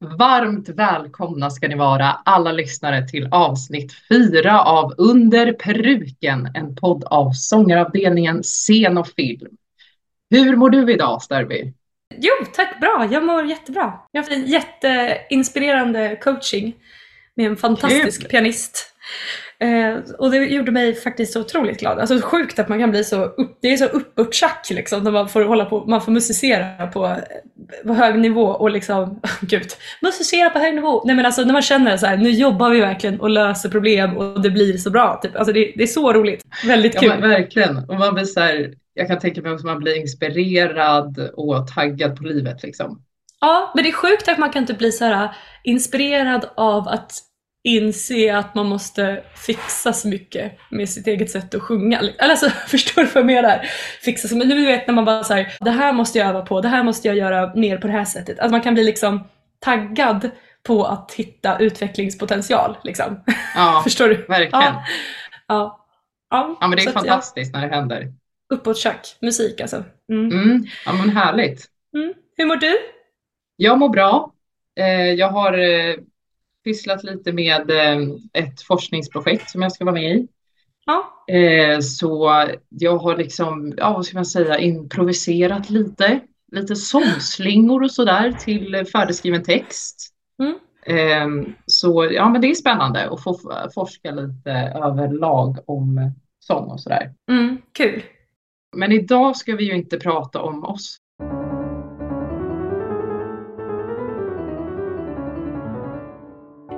Varmt välkomna ska ni vara alla lyssnare till avsnitt fyra av Under peruken, en podd av sångaravdelningen Scen och film. Hur mår du idag Sterby? Jo, tack bra. Jag mår jättebra. Jag har haft en jätteinspirerande coaching med en fantastisk Kul. pianist. Eh, och det gjorde mig faktiskt så otroligt glad. Alltså sjukt att man kan bli så, upp, det är så uppåttjack liksom när man får hålla på, man får musicera på, på hög nivå och liksom, gud, musicera på hög nivå. Nej men alltså när man känner så här, nu jobbar vi verkligen och löser problem och det blir så bra. Typ. Alltså det, det är så roligt, väldigt kul. Ja, verkligen, och man blir så här, jag kan tänka mig att man blir inspirerad och taggad på livet liksom. Ja, men det är sjukt att man kan typ bli så här inspirerad av att inse att man måste fixa så mycket med sitt eget sätt att sjunga. Alltså, förstår du vad jag menar? Fixa så mycket. Du vet när man bara säger det här måste jag öva på, det här måste jag göra mer på det här sättet. Att man kan bli liksom taggad på att hitta utvecklingspotential. Liksom. Ja, förstår du? Verkligen. Ja. Ja. Ja, ja men det är fantastiskt ja. när det händer. Uppåt tjack, musik alltså. Mm. Mm. Ja men härligt. Mm. Hur mår du? Jag mår bra. Eh, jag har eh, pysslat lite med eh, ett forskningsprojekt som jag ska vara med i. Ja. Eh, så jag har liksom, ja vad ska man säga, improviserat lite, lite sångslingor och sådär till färdigskriven text. Mm. Ehm, så ja, men det är spännande att få forska lite överlag om sång och sådär. Mm, kul. Men idag ska vi ju inte prata om oss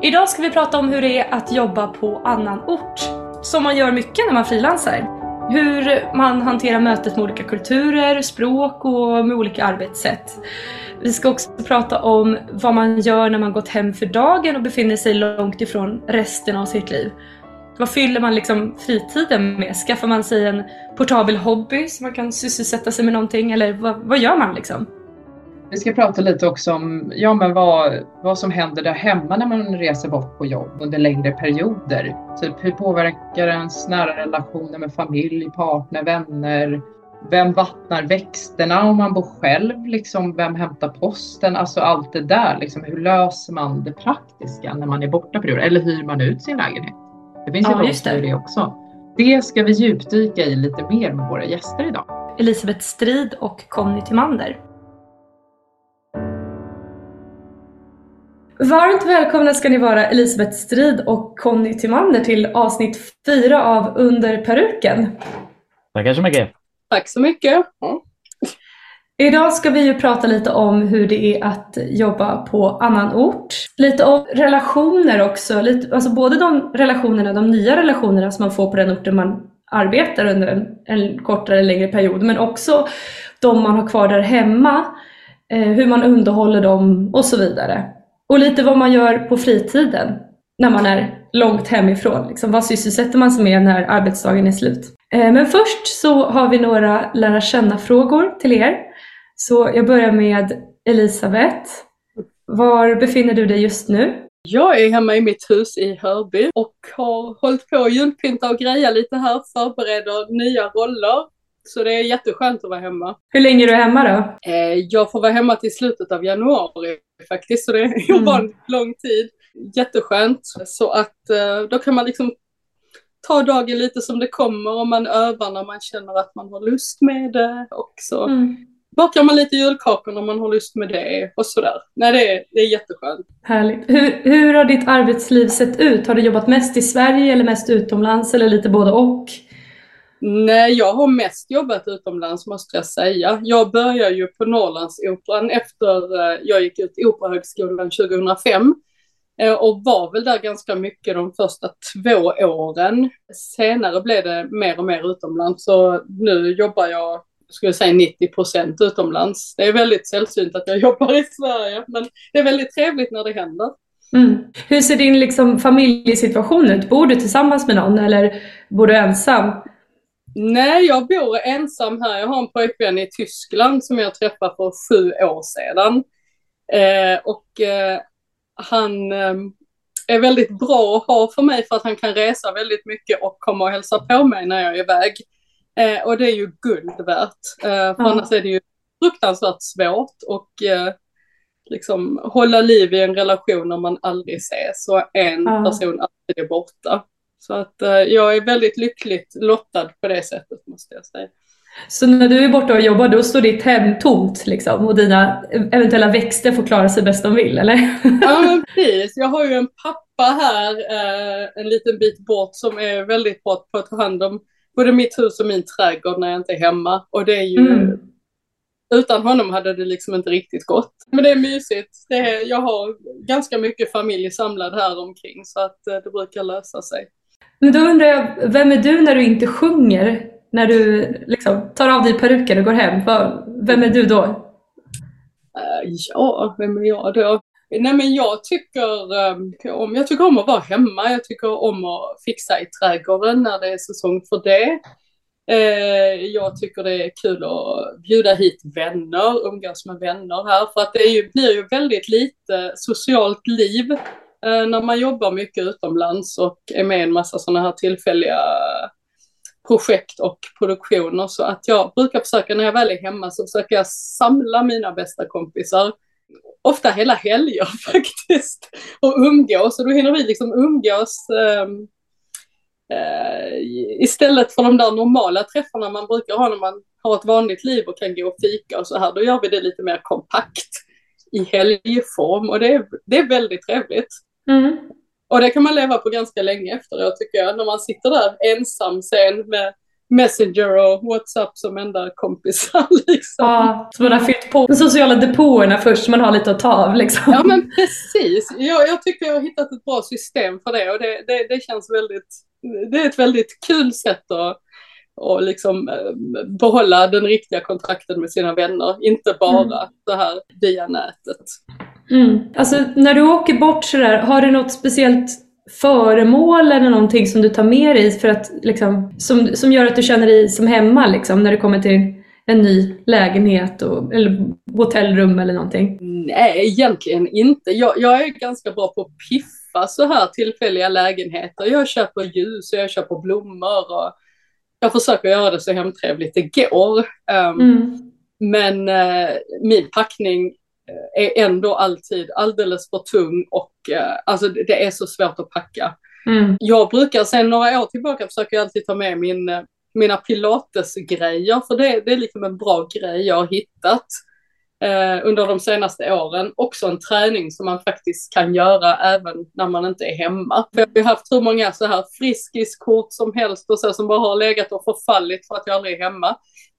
Idag ska vi prata om hur det är att jobba på annan ort. Som man gör mycket när man frilansar. Hur man hanterar mötet med olika kulturer, språk och med olika arbetssätt. Vi ska också prata om vad man gör när man gått hem för dagen och befinner sig långt ifrån resten av sitt liv. Vad fyller man liksom fritiden med? Skaffar man sig en portabel hobby så man kan sysselsätta sig med någonting eller vad, vad gör man liksom? Vi ska prata lite också om ja, men vad, vad som händer där hemma när man reser bort på jobb under längre perioder. Typ hur påverkar ens nära relationer med familj, partner, vänner? Vem vattnar växterna om man bor själv? Liksom, vem hämtar posten? Alltså allt det där. Liksom, hur löser man det praktiska när man är borta perioder? Eller hyr man ut sin lägenhet? Det finns ju ja, det. det också. Det ska vi djupdyka i lite mer med våra gäster idag. Elisabeth Strid och Conny Timander. Varmt välkomna ska ni vara Elisabeth Strid och Conny Timander till avsnitt fyra av Under peruken. Tackar så mycket. Tack så mycket. Ja. Idag ska vi ju prata lite om hur det är att jobba på annan ort. Lite om relationer också, lite, alltså både de relationerna, de nya relationerna som man får på den orten man arbetar under en, en kortare eller längre period, men också de man har kvar där hemma, eh, hur man underhåller dem och så vidare. Och lite vad man gör på fritiden när man är långt hemifrån. Liksom, vad sysselsätter man sig med när arbetsdagen är slut? Eh, men först så har vi några lära känna-frågor till er. Så jag börjar med Elisabeth. Var befinner du dig just nu? Jag är hemma i mitt hus i Hörby och har hållit på att julpynta och greja lite här, förbereder nya roller. Så det är jätteskönt att vara hemma. Hur länge är du hemma då? Eh, jag får vara hemma till slutet av januari faktiskt, så det är mm. ovanligt lång tid. Jätteskönt. Så att eh, då kan man liksom ta dagen lite som det kommer och man övar när man känner att man har lust med det också. Mm. Bakar man lite julkakor när man har lust med det och sådär. Nej, det är, det är jätteskönt. Härligt. Hur, hur har ditt arbetsliv sett ut? Har du jobbat mest i Sverige eller mest utomlands eller lite både och? Nej, jag har mest jobbat utomlands måste jag säga. Jag började ju på Norrlandsoperan efter eh, jag gick ut Operahögskolan 2005 eh, och var väl där ganska mycket de första två åren. Senare blev det mer och mer utomlands så nu jobbar jag skulle säga 90 procent utomlands. Det är väldigt sällsynt att jag jobbar i Sverige men det är väldigt trevligt när det händer. Mm. Hur ser din liksom, familjesituation ut? Bor du tillsammans med någon eller bor du ensam? Nej, jag bor ensam här. Jag har en pojkvän i Tyskland som jag träffade för sju år sedan. Eh, och eh, han eh, är väldigt bra att ha för mig för att han kan resa väldigt mycket och komma och hälsa på mig när jag är iväg. Eh, och det är ju guld värt. Eh, för mm. annars är det ju fruktansvärt svårt och eh, liksom hålla liv i en relation när man aldrig ses och en Ja. person alltid är borta. Så att eh, jag är väldigt lyckligt lottad på det sättet måste jag säga. Så när du är borta och jobbar då står ditt hem tomt liksom och dina eventuella växter får klara sig bäst de vill eller? Ja men precis, jag har ju en pappa här eh, en liten bit bort som är väldigt bra på att ta hand om både mitt hus och min trädgård när jag inte är hemma. Och det är ju, Mm. utan honom hade det liksom inte riktigt gått. Men det är mysigt. Det är, jag har ganska mycket familj samlad här omkring så att eh, det brukar lösa sig. Men då undrar jag, vem är du när du inte sjunger? När du liksom tar av dig peruken och går hem? Vem är du då? Eh, ja, vem är jag då? Nej men jag tycker, ehm, om, jag tycker om att vara hemma, jag tycker om att fixa i trädgården när det är säsong för det. Eh, jag tycker det är kul att bjuda hit vänner, umgås med vänner här, för att det är ju, blir ju väldigt lite socialt liv Eh, när man jobbar mycket utomlands och är med i en massa sådana här tillfälliga projekt och produktioner. Så att jag brukar försöka, när jag väl är hemma, så försöker jag samla mina bästa kompisar. Ofta hela helger faktiskt. Och umgås. Och då hinner vi liksom umgås um, uh, istället för de där normala träffarna man brukar ha när man har ett vanligt liv och kan gå och fika och så här. Då gör vi det lite mer kompakt i helgform och det är, det är väldigt trevligt. Mm. Och det kan man leva på ganska länge efteråt tycker jag, när man sitter där ensam sen med Messenger och WhatsApp som enda kompisar liksom. Ja, så man har fyllt på de sociala depåerna först så man har lite att ta av liksom. Ja men precis, jag, jag tycker jag har hittat ett bra system för det och det, det, det känns väldigt, det är ett väldigt kul sätt att och liksom eh, behålla den riktiga kontakten med sina vänner, inte bara Mm. så här via nätet. Mm. Alltså när du åker bort sådär, har du något speciellt föremål eller någonting som du tar med dig för att, liksom, som, som gör att du känner dig som hemma liksom, när du kommer till en ny lägenhet och, eller hotellrum eller någonting? Nej, egentligen inte. Jag, jag är ganska bra på att piffa så här tillfälliga lägenheter. Jag köper ljus och jag köper blommor och jag försöker göra det så hemtrevligt det går. Um, Mm. Men eh, min packning är ändå alltid alldeles för tung och eh, alltså det är så svårt att packa. Mm. Jag brukar sen några år tillbaka försöka jag alltid ta med min, eh, mina pilatesgrejer för det, det är liksom en bra grej jag har hittat eh, under de senaste åren. Också en träning som man faktiskt kan göra även när man inte är hemma. För jag har haft hur många så här friskiskort som helst och så som bara har legat och förfallit för att jag aldrig är hemma.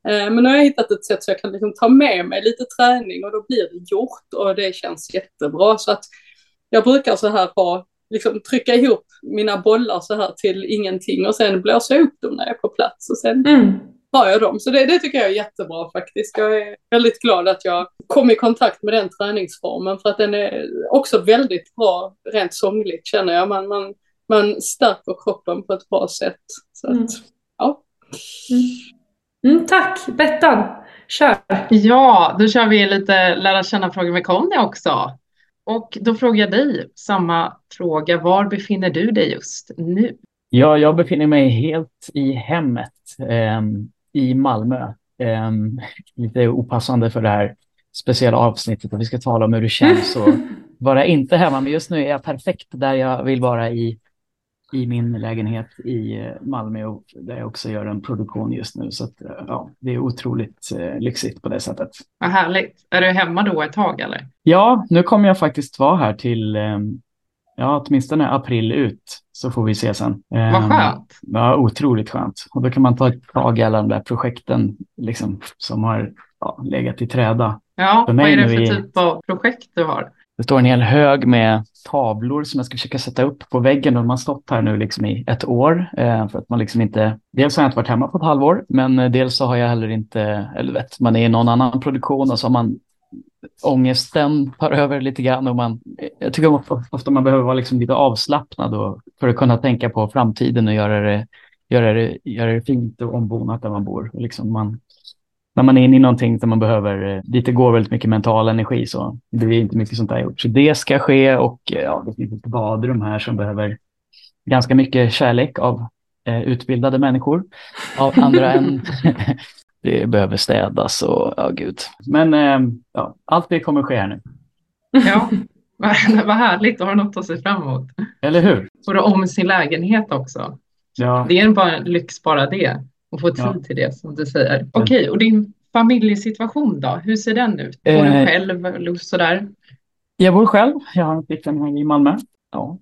Eh, Men nu har jag hittat ett sätt så jag kan liksom ta med mig lite träning och då blir det gjort och det känns jättebra. Så att jag brukar så här ha, liksom trycka ihop mina bollar så här till ingenting och sen blåsa upp dem när jag är på plats och sen Mm. har jag dem. Så det, det tycker jag är jättebra faktiskt. Jag är väldigt glad att jag kom i kontakt med den träningsformen för att den är också väldigt bra rent sångligt känner jag. Man, man, man stärker kroppen på ett bra sätt. Så att, Mm. ja. Mm, tack! Bettan, kör! Ja, då kör vi lite lära känna-frågor med Conny också. Och då frågar jag dig samma fråga. Var befinner du dig just nu? Ja, jag befinner mig helt i hemmet ehm, i Malmö. Ehm, lite opassande för det här speciella avsnittet att vi ska tala om hur det känns att vara inte hemma. Men just nu är jag perfekt där jag vill vara i, i min lägenhet i eh, Malmö och där jag också gör en produktion just nu. Så att, eh, ja, det är otroligt eh, lyxigt på det sättet. Vad härligt. Är du hemma då ett tag eller? Ja, nu kommer jag faktiskt vara här till ehm, ja, åtminstone april ut så får vi se sen. Vad Ehm, skönt. Ja, otroligt skönt. Och då kan man ta tag i alla de där projekten liksom, som har ja, legat i träda. Ja, För vad är det för i- typ av projekt du har? Det står en hel hög med tavlor som jag ska försöka sätta upp på väggen. Och de har stått här nu liksom i ett år. Eh, för att man liksom inte... Dels har jag inte varit hemma på ett halvår, men eh, dels så har jag heller inte... Eller vet, man är i någon annan produktion och så har man ångesten tar över lite grann. Och man, jag tycker ofta, ofta man behöver vara liksom lite avslappnad och, för att kunna tänka på framtiden och göra det, göra det, göra det fint och ombonat där man bor. Och liksom man, när man är inne i någonting där man behöver, eh, dit det går väldigt mycket mental energi så det är inte mycket sånt där gjort. Så det ska ske och eh, ja, det finns ett badrum här som behöver ganska mycket kärlek av eh, utbildade människor. Av andra än det behöver städas och ja, gud. Men eh, ja, allt det kommer ske här nu. Ja, vad härligt. Då har något att se fram emot. Eller hur? Får du om sin lägenhet också. Ja. Det är bara en lyx bara det. Att få tid Ja. till det som du säger. Okej, och din familjesituation då? Hur ser den ut? Bor du Eh. själv eller sådär? Jag bor själv. Jag har en flickvän här i Malmö. Ja,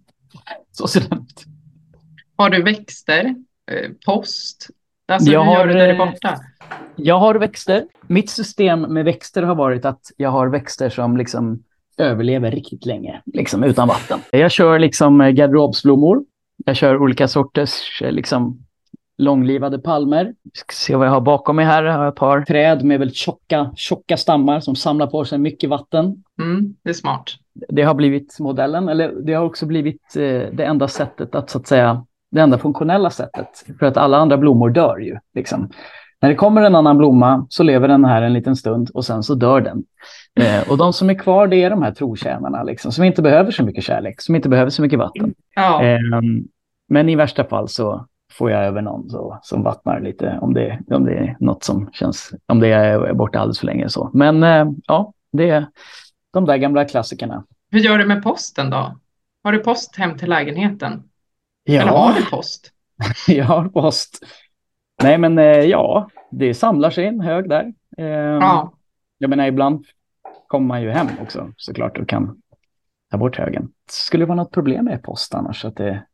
så ser den ut. Har du växter? Eh, Post? Alltså Jag hur gör har, du när du är eh, borta? Jag har växter. Mitt system med växter har varit att jag har växter som liksom överlever riktigt länge, liksom utan vatten. Jag kör liksom eh, garderobsblommor. Jag kör olika sorters liksom långlivade palmer. Ska se vad jag har bakom mig här. Jag har ett par träd med väldigt tjocka, tjocka stammar som samlar på sig mycket vatten. Mm, det är smart. Det har blivit modellen, eller det har också blivit eh, det enda sättet att så att säga, det enda funktionella sättet. För att alla andra blommor dör ju. Liksom. När det kommer en annan blomma så lever den här en liten stund och sen så dör den. Eh, och de som är kvar det är de här trotjänarna liksom, som inte behöver så mycket kärlek, som inte behöver så mycket vatten. Ja, Ehm, men i värsta fall så får jag över någon så, som vattnar lite om det, om det är något som känns, om det är borta alldeles för länge. Så. Men eh, ja, det är de där gamla klassikerna. hur gör du med posten då? Har du post hem till lägenheten? Eller Ja, har du post? jag har post. Nej, men eh, ja, det samlar sig en hög där. Ehm, Ja, Jag menar, ibland kommer man ju hem också såklart och kan ta bort högen. Skulle det vara något problem med post annars? Att det,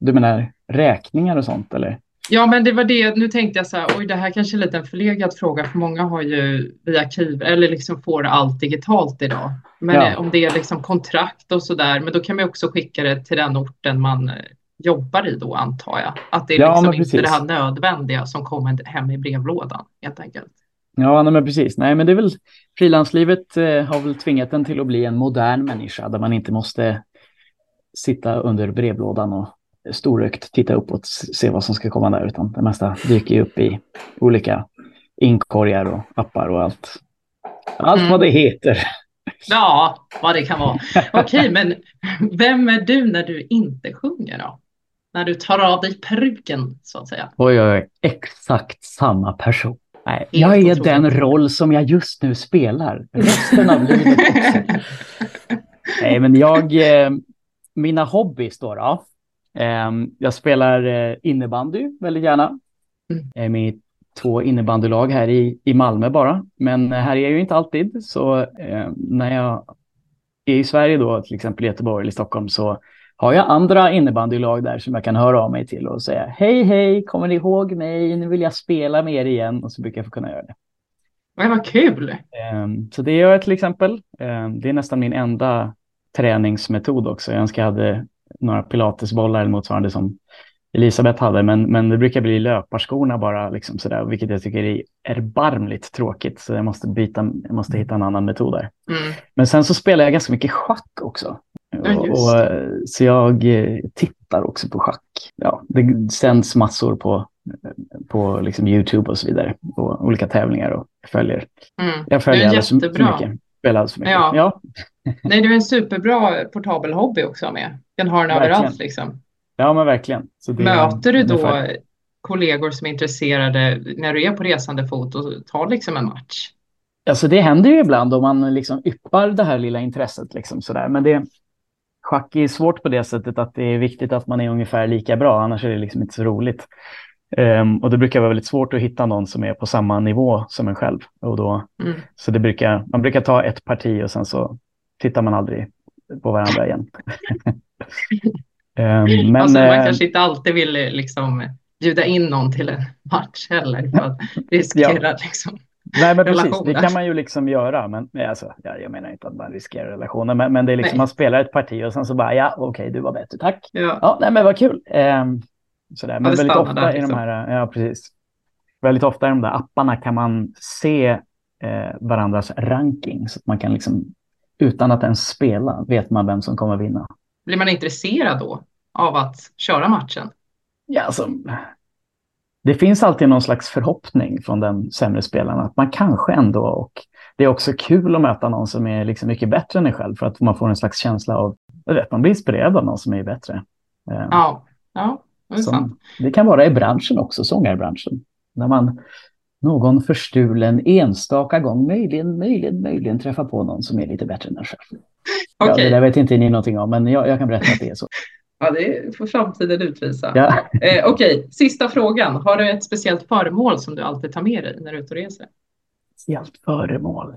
du menar räkningar och sånt eller? Ja, men det var det. Nu tänkte jag så här, oj, det här kanske är lite en förlegad fråga, för många har ju via arkiv eller liksom får allt digitalt idag. Men Ja. eh, om det är liksom kontrakt och så där, men då kan man också skicka det till den orten man eh, jobbar i då, antar jag. Att det är Ja, liksom inte precis. det här nödvändiga som kommer hem i brevlådan, helt enkelt. Ja, nej, men precis. Nej, men det är väl frilanslivet eh, har väl tvingat en till att bli en modern människa där man inte måste sitta under brevlådan och storögt titta uppåt och se vad som ska komma där, utan det mesta dyker upp i olika inkorgar och appar och allt. Allt Mm. vad det heter. Ja, vad det kan vara. Okej, men vem är du när du inte sjunger då? När du tar av dig peruken, så att säga. Oj, oj, oj, exakt samma person. Nej, jag är otroligt. den roll som jag just nu spelar resten av livet också. Nej, men jag, eh, mina hobbys då. då. Eh, jag spelar eh, innebandy väldigt gärna. Mm. Jag är med i två innebandylag här i, i Malmö bara. Men här är jag ju inte alltid. Så eh, när jag är i Sverige då, till exempel i Göteborg eller Stockholm, så har jag andra innebandylag där som jag kan höra av mig till och säga hej, hej, kommer ni ihåg mig? Nu vill jag spela med er igen. Och så brukar jag få kunna göra det. Oj, vad kul! Ehm, Så det gör jag till exempel. Ehm, Det är nästan min enda träningsmetod också. Jag önskar jag hade några pilatesbollar eller motsvarande som Elisabeth hade, men, men det brukar bli löparskorna bara, liksom sådär, vilket jag tycker är erbarmligt tråkigt. Så jag måste byta, jag måste hitta en annan metod där. Mm. Men sen så spelar jag ganska mycket schack också. Ja, Och, så jag eh, tittar också på schack. Ja, det sänds massor på, på liksom YouTube och så vidare. Och olika tävlingar och följer. Mm. Jag följer alldeles för, mycket. Spelar alldeles för mycket. Ja. Ja. Nej, du är en superbra portabel hobby också med. Den har den Verkligen. överallt liksom. ja, men verkligen. Det, Möter du då ungefär- kollegor som är intresserade när du är på resande fot och tar liksom en match? Alltså det händer ju ibland om man liksom yppar det här lilla intresset. Liksom sådär. Men det, schack är svårt på det sättet att det är viktigt att man är ungefär lika bra, annars är det liksom inte så roligt. Ehm, och det brukar vara väldigt svårt att hitta någon som är på samma nivå som en själv. Och då, Mm. så det brukar, man brukar ta ett parti och sen så tittar man aldrig på varandra igen. Men, alltså, man eh, kanske inte alltid vill eh, liksom bjuda in någon till en match heller för att riskera liksom. Nej, men precis. Det relationer. kan man ju liksom göra. Men alltså, ja, jag menar inte att man riskerar relationer, men, men det är liksom Nej. man spelar ett parti och sen så bara, ja, okej, du var bättre, tack. Ja. Ja, nej, men vad kul. Ehm, sådär. Men väldigt ofta där, i de liksom. här, ja, precis. Väldigt ofta i de där apparna kan man se eh, varandras ranking så att man kan liksom, utan att ens spela, vet man vem som kommer vinna. Blir man intresserad då av att köra matchen? Ja, alltså, det finns alltid någon slags förhoppning från den sämre spelaren att man kanske ändå, och det är också kul att möta någon som är liksom mycket bättre än en själv för att man får en slags känsla av, vet, man blir inspirerad av någon som är bättre. Ja, ja det är som- sant. det kan vara i branschen också, sångarbranschen. När man någon förstulen enstaka gång, möjligen, möjligen, möjligen träffa på någon som är lite bättre än en själv. Okay. Ja, det där vet inte ni någonting om, men jag, jag kan berätta att det är så. Ja, det får framtiden utvisa. Ja. Eh, Okej, okay. sista frågan. Har du ett speciellt föremål som du alltid tar med dig när du är ute och reser? Speciellt föremål?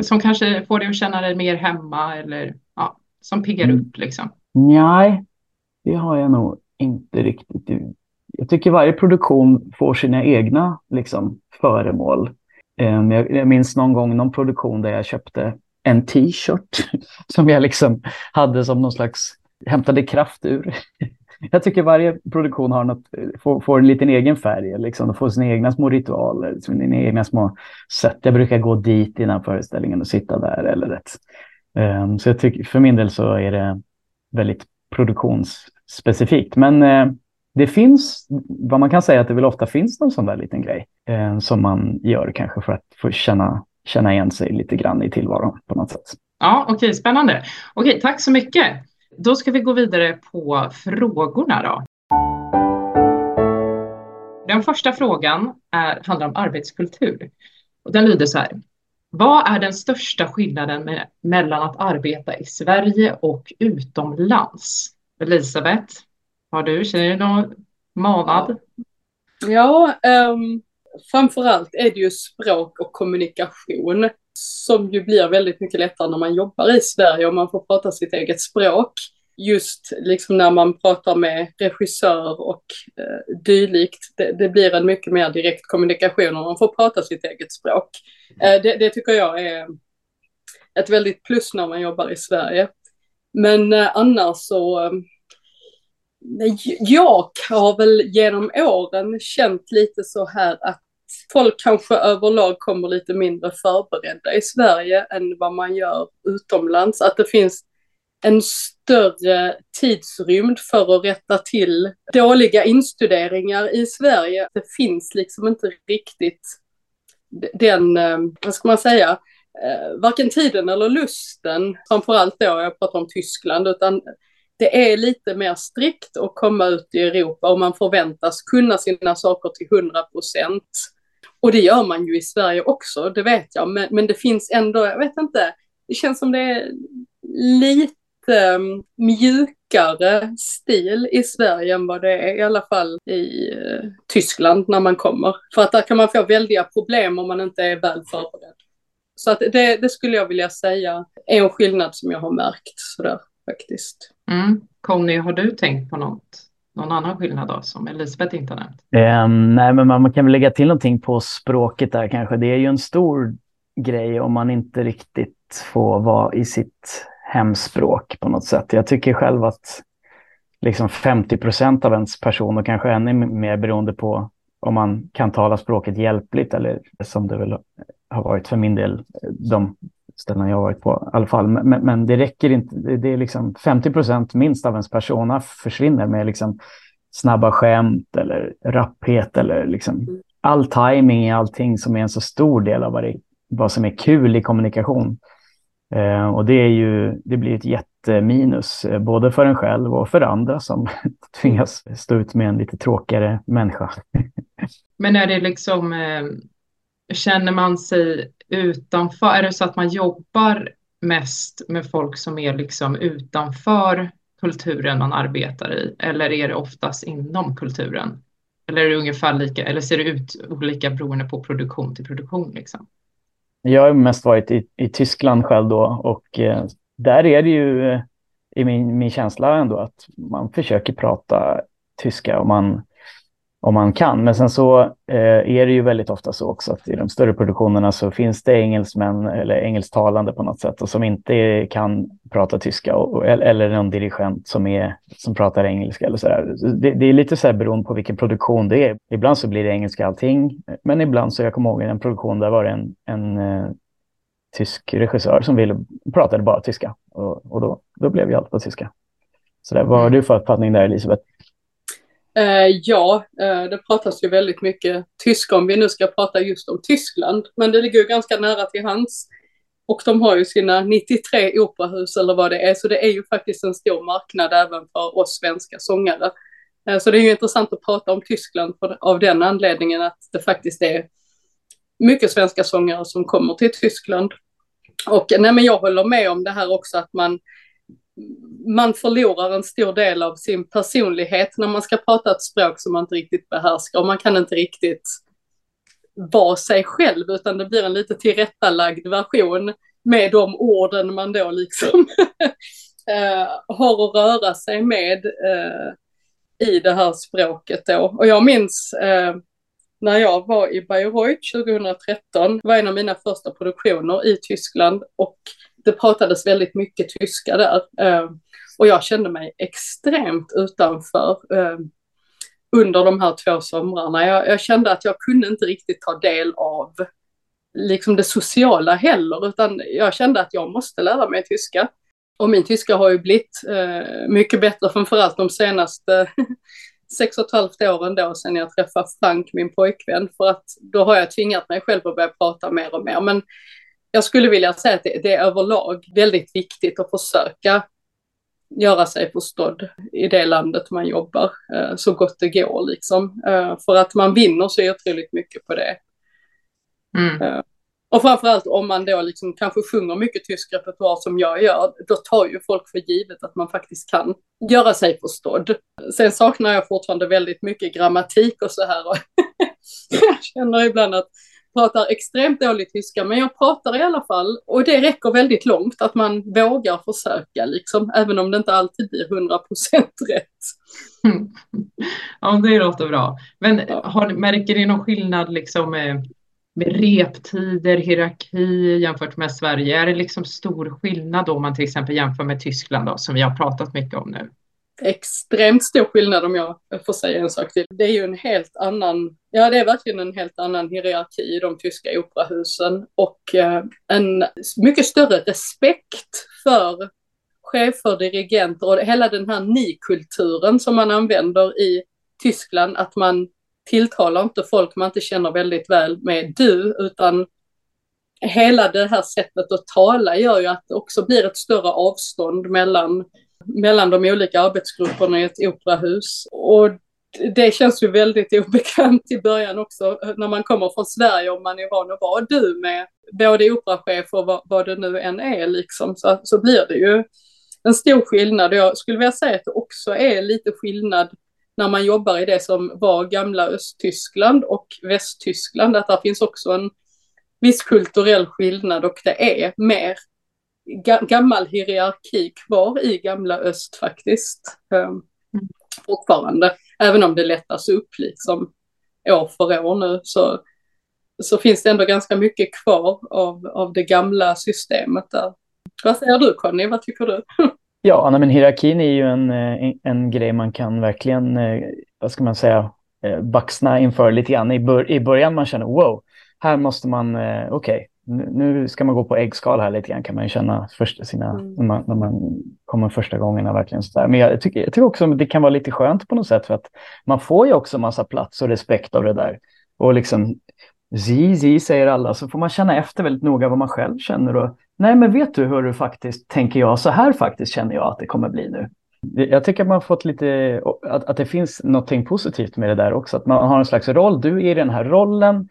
Som kanske får dig att känna dig mer hemma eller ja, som piggar mm. upp liksom? Nej, det har jag nog inte riktigt. Jag tycker varje produktion får sina egna liksom, föremål. Ehm, jag, jag minns någon gång någon produktion där jag köpte en t-shirt som jag liksom hade som någon slags hämtade kraft ur. Jag tycker varje produktion har något, får, får en liten egen färg, liksom. får sina egna små ritualer, liksom, sina egna små sätt. Jag brukar gå dit innan föreställningen och sitta där eller rätt. Ehm, så jag tycker, för min del så är det väldigt produktionsspecifikt. Men eh, det finns, vad man kan säga att det väl ofta finns någon sån där liten grej eh, som man gör kanske för att få känna, känna igen sig lite grann i tillvaron på något sätt. Ja, okej, okay, spännande. Okej, tack så mycket. Då ska vi gå vidare på frågorna då. Den första frågan är, handlar om arbetskultur. Och den lyder så här. Vad är den största skillnaden med, mellan att arbeta i Sverige och utomlands? Elisabeth, har du, känner du någon manad? Ja, um, framförallt är det ju språk och kommunikation som ju blir väldigt mycket lättare när man jobbar i Sverige och man får prata sitt eget språk. Just liksom när man pratar med regissör och eh, dylikt, det, det, blir en mycket mer direkt kommunikation om man får prata sitt eget språk. Eh, det, det, tycker jag är ett väldigt plus när man jobbar i Sverige. Men eh, annars så ehm, jag har väl genom åren känt lite så här att folk kanske överlag kommer lite mindre förberedda i Sverige än vad man gör utomlands. Att det finns en större tidsrymd för att rätta till dåliga instuderingar i Sverige. Det finns liksom inte riktigt den, eh, vad ska man säga, eh, varken tiden eller lusten, framförallt då, jag pratar om Tyskland, utan det är lite mer strikt att komma ut i Europa och man förväntas kunna sina saker till 100 procent. Och det gör man ju i Sverige också, det vet jag, men, men det finns ändå, jag vet inte, det känns som det är lite ehm, mjukare stil i Sverige än vad det är i alla fall i eh, Tyskland när man kommer. För att där kan man få väldiga problem om man inte är väl förberedd. Så att det, det skulle jag vilja säga är en skillnad som jag har märkt sådär faktiskt. Mm. Conny, har du tänkt på något? någon annan skillnad då som Elisabeth inte har nämnt? Um, nej, men man, man kan väl lägga till någonting på språket där kanske. Det är ju en stor grej om man inte riktigt får vara i sitt hemspråk på något sätt. Jag tycker själv att liksom 50 procent av ens person och kanske ännu mer beroende på om man kan tala språket hjälpligt eller som det väl har varit för min del de ställen jag varit på i alla fall. Men, men det räcker inte. Det är liksom 50 procent minst av ens persona försvinner med liksom snabba skämt eller rapphet eller liksom all timing i allting som är en så stor del av vad, det, vad som är kul i kommunikation. Eh, och det, är ju, det blir ett jätteminus, eh, både för en själv och för andra som tvingas stå ut med en lite tråkigare människa. Men är det liksom, eh, känner man sig utanför? Är det så att man jobbar mest med folk som är liksom utanför kulturen man arbetar i? Eller är det oftast inom kulturen? Eller är det ungefär lika, eller ser det ut olika beroende på produktion till produktion? Liksom? Jag har mest varit i, i Tyskland själv då och eh, där är det ju eh, i min, min känsla ändå att man försöker prata tyska och man om man kan. Men sen så eh, är det ju väldigt ofta så också att i de större produktionerna så finns det engelsmän eller engelsktalande på något sätt och som inte kan prata tyska och, eller någon dirigent som, är, som pratar engelska eller så där. Det, det, är lite så här beroende på vilken produktion det är. Ibland så blir det engelska allting, men ibland så jag kommer ihåg en produktion där var det en, en eh, tysk regissör som ville, pratade bara tyska och, och då, då blev ju allt på tyska. Så där, vad har du för uppfattning där Elisabeth? Eh, ja, eh, det pratas ju väldigt mycket tyska om vi nu ska prata just om Tyskland, men det ligger ju ganska nära till hands. Och de har ju sina 93 operahus eller vad det är, så det är ju faktiskt en stor marknad även för oss svenska sångare. Eh, så det är ju intressant att prata om Tyskland för, av den anledningen att det faktiskt är mycket svenska sångare som kommer till Tyskland. Och nej, men jag håller med om det här också att man, man förlorar en stor del av sin personlighet när man ska prata ett språk som man inte riktigt behärskar och man kan inte riktigt vara sig själv utan det blir en lite tillrättalagd version med de orden man då liksom eh, har att röra sig med eh, i det här språket då. Och jag minns eh, när jag var i Bayreuth 2013, det var en av mina första produktioner i Tyskland och det pratades väldigt mycket tyska där. Eh, och jag kände mig extremt utanför eh, under de här två somrarna. Jag, jag, kände att jag kunde inte riktigt ta del av liksom det sociala heller, utan jag kände att jag måste lära mig tyska. Och min tyska har ju blivit eh, mycket bättre, framförallt de senaste sex och ett halvt åren då sen jag träffade Frank, min pojkvän, för att då har jag tvingat mig själv att börja prata mer och mer. Men jag skulle vilja säga att det, det är överlag väldigt viktigt att försöka göra sig förstådd i det landet man jobbar eh, så gott det går liksom. Eh, för att man vinner så otroligt mycket på det. Mm. Eh, och framförallt om man då liksom kanske sjunger mycket tysk repertoar som jag gör, då tar ju folk för givet att man faktiskt kan göra sig förstådd. Sen saknar jag fortfarande väldigt mycket grammatik och så här. Och jag känner ibland att pratar extremt dålig tyska, men jag pratar i alla fall. Och det räcker väldigt långt att man vågar försöka, liksom, även om det inte alltid blir 100 procent rätt. Ja, det låter bra. Men har, märker ni någon skillnad liksom, med, med reptider, hierarki jämfört med Sverige? Är det liksom stor skillnad då om man till exempel jämför med Tyskland då, som vi har pratat mycket om nu? Extremt stor skillnad om jag får säga en sak till. Det är ju en helt annan, ja det är verkligen en helt annan hierarki i de tyska operahusen och eh, en mycket större respekt för chefer, dirigenter och hela den här ni-kulturen som man använder i Tyskland, att man tilltalar inte folk man inte känner väldigt väl med du, utan hela det här sättet att tala gör ju att det också blir ett större avstånd mellan mellan de olika arbetsgrupperna i ett operahus. Och det känns ju väldigt obekvämt i början också när man kommer från Sverige och man är van att vara du med både operachef och vad, vad det nu än är liksom så, så blir det ju en stor skillnad. Jag skulle vilja säga att det också är lite skillnad när man jobbar i det som var gamla Östtyskland och Västtyskland, att där finns också en viss kulturell skillnad och det är mer gammal hierarki kvar i gamla öst faktiskt. Um, fortfarande, även om det lättas upp liksom år för år nu så, så finns det ändå ganska mycket kvar av, av det gamla systemet där. Vad säger du Conny, vad tycker du? Ja, men hierarkin är ju en, en, eh, en grej man kan verkligen, eh, vad ska man säga, eh, baxna inför lite grann. I, bör, I början man känner wow, här måste man, okej, okay, nu ska man gå på äggskal här lite grann kan man ju känna först sina, mm. när, man, när man kommer första gångerna verkligen sådär. Men jag tycker, jag tycker också att det kan vara lite skönt på något sätt för att man får ju också massa plats och respekt av det där. Och liksom zi, zi säger alla, så får man känna efter väldigt noga vad man själv känner. Och, Nej, men vet du hur du faktiskt tänker jag, så här faktiskt känner jag att det kommer bli nu. Jag tycker att man har fått lite, att, att det finns något positivt med det där också, att man har en slags roll, du är i den här rollen,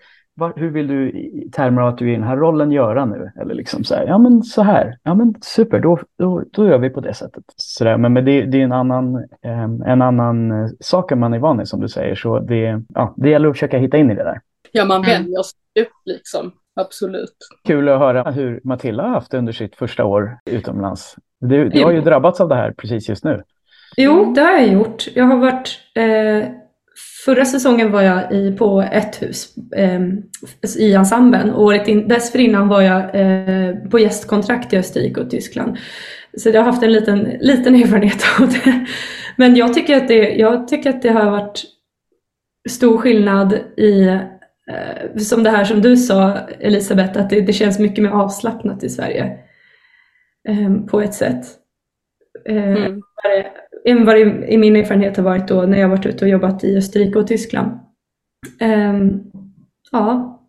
hur vill du i termer av att du är i den här rollen göra nu? Eller liksom så här, ja men så här, ja men super, då, då, då gör vi på det sättet. Så där, men men det, det är en annan, eh, en annan eh, sak än man är van vid som du säger, så det, ja, det gäller att försöka hitta in i det där. Ja, man mm. vänjer sig upp liksom, absolut. Kul att höra hur Matilda har haft det under sitt första år utomlands. Du, du har ju drabbats av det här precis just nu. Jo, det har jag gjort. Jag har varit eh, Förra säsongen var jag i, på ett hus eh, i ensemblen och året in, dessförinnan var jag eh, på gästkontrakt i Österrike och Tyskland. Så jag har haft en liten, liten erfarenhet av det. Men jag tycker, att det, jag tycker att det har varit stor skillnad i, eh, som det här som du sa Elisabeth, att det, det känns mycket mer avslappnat i Sverige ehm, på ett sätt. Eh, mm än vad i min erfarenhet har varit då när jag varit ute och jobbat i Österrike och Tyskland. Um, ja,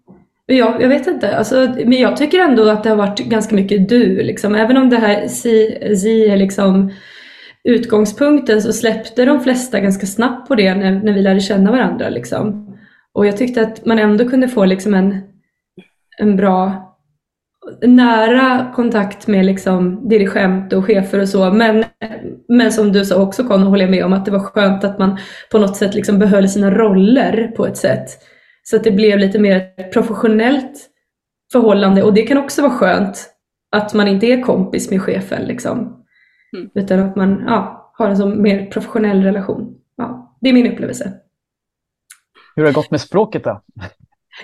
jag, jag vet inte. Alltså, men jag tycker ändå att det har varit ganska mycket du. Liksom. Även om det här si, si är liksom utgångspunkten så släppte de flesta ganska snabbt på det när, när vi lärde känna varandra. Liksom. Och jag tyckte att man ändå kunde få liksom en en bra nära kontakt med liksom dirigent och chefer och så. Men, men som du sa också Conny, håller jag med om att det var skönt att man på något sätt liksom behöll sina roller på ett sätt. Så att det blev lite mer ett professionellt förhållande och det kan också vara skönt att man inte är kompis med chefen liksom. Mm. Utan att man ja, har en sån mer professionell relation. Ja, det är min upplevelse. Hur har det gått med språket då?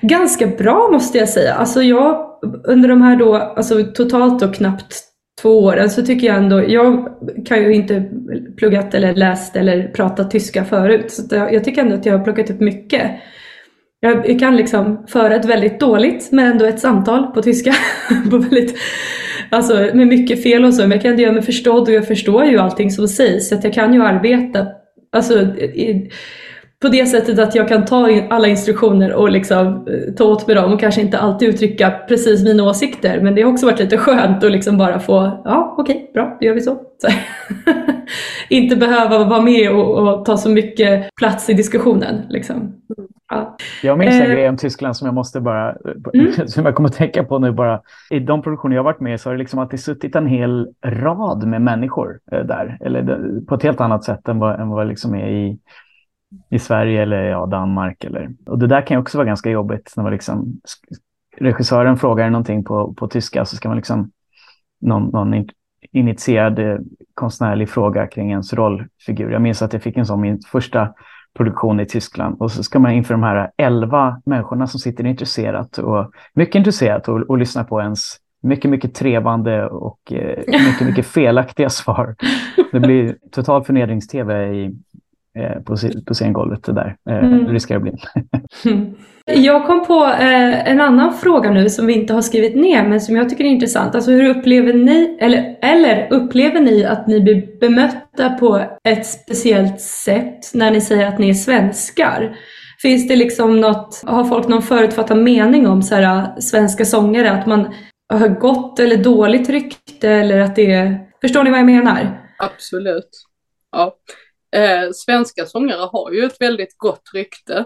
Ganska bra måste jag säga. Alltså jag, under de här då, alltså totalt då knappt två åren så tycker jag ändå, jag kan ju inte pluggat eller läst eller pratat tyska förut. Så jag, jag tycker ändå att jag har plockat upp mycket. Jag kan liksom föra ett väldigt dåligt men ändå ett samtal på tyska. på väldigt, alltså med mycket fel och så, men jag kan ändå göra mig förstådd och jag förstår ju allting som sägs. Så att jag kan ju arbeta alltså, i, på det sättet att jag kan ta in alla instruktioner och liksom eh, ta åt mig dem och kanske inte alltid uttrycka precis mina åsikter. Men det har också varit lite skönt att liksom bara få, ja okej, okay, bra, då gör vi så. så inte behöva vara med och, och, ta så mycket plats i diskussionen. Liksom. Ja. Jag minns en eh. grej om Tyskland som jag måste bara, mm. som jag kommer att tänka på nu bara. I de produktioner jag varit med i så har det liksom alltid suttit en hel rad med människor eh, där. Eller på ett helt annat sätt än vad, än vad liksom är i i Sverige eller ja, Danmark. Eller, och det där kan ju också vara ganska jobbigt när man liksom, regissören frågar någonting på, på tyska så ska man liksom någon, någon initierad eh, konstnärlig fråga kring ens rollfigur. Jag minns att jag fick en sån min första produktion i Tyskland och så ska man inför de här elva människorna som sitter intresserat och mycket intresserat och, och lyssnar på ens mycket, mycket trevande och eh, mycket, mycket felaktiga svar. Det blir total förnedrings-tv i, på, på scengolvet där. Eh, mm. riskerar att bli. Jag kom på eh, en annan fråga nu som vi inte har skrivit ner men som jag tycker är intressant. Alltså hur upplever ni, eller, eller upplever ni att ni blir bemötta på ett speciellt sätt när ni säger att ni är svenskar? Finns det liksom något, har folk någon förutfattad mening om så här, svenska sångare? Att man har gott eller dåligt rykte eller att det är, förstår ni vad jag menar? Absolut. Ja, Eh, svenska sångare har ju ett väldigt gott rykte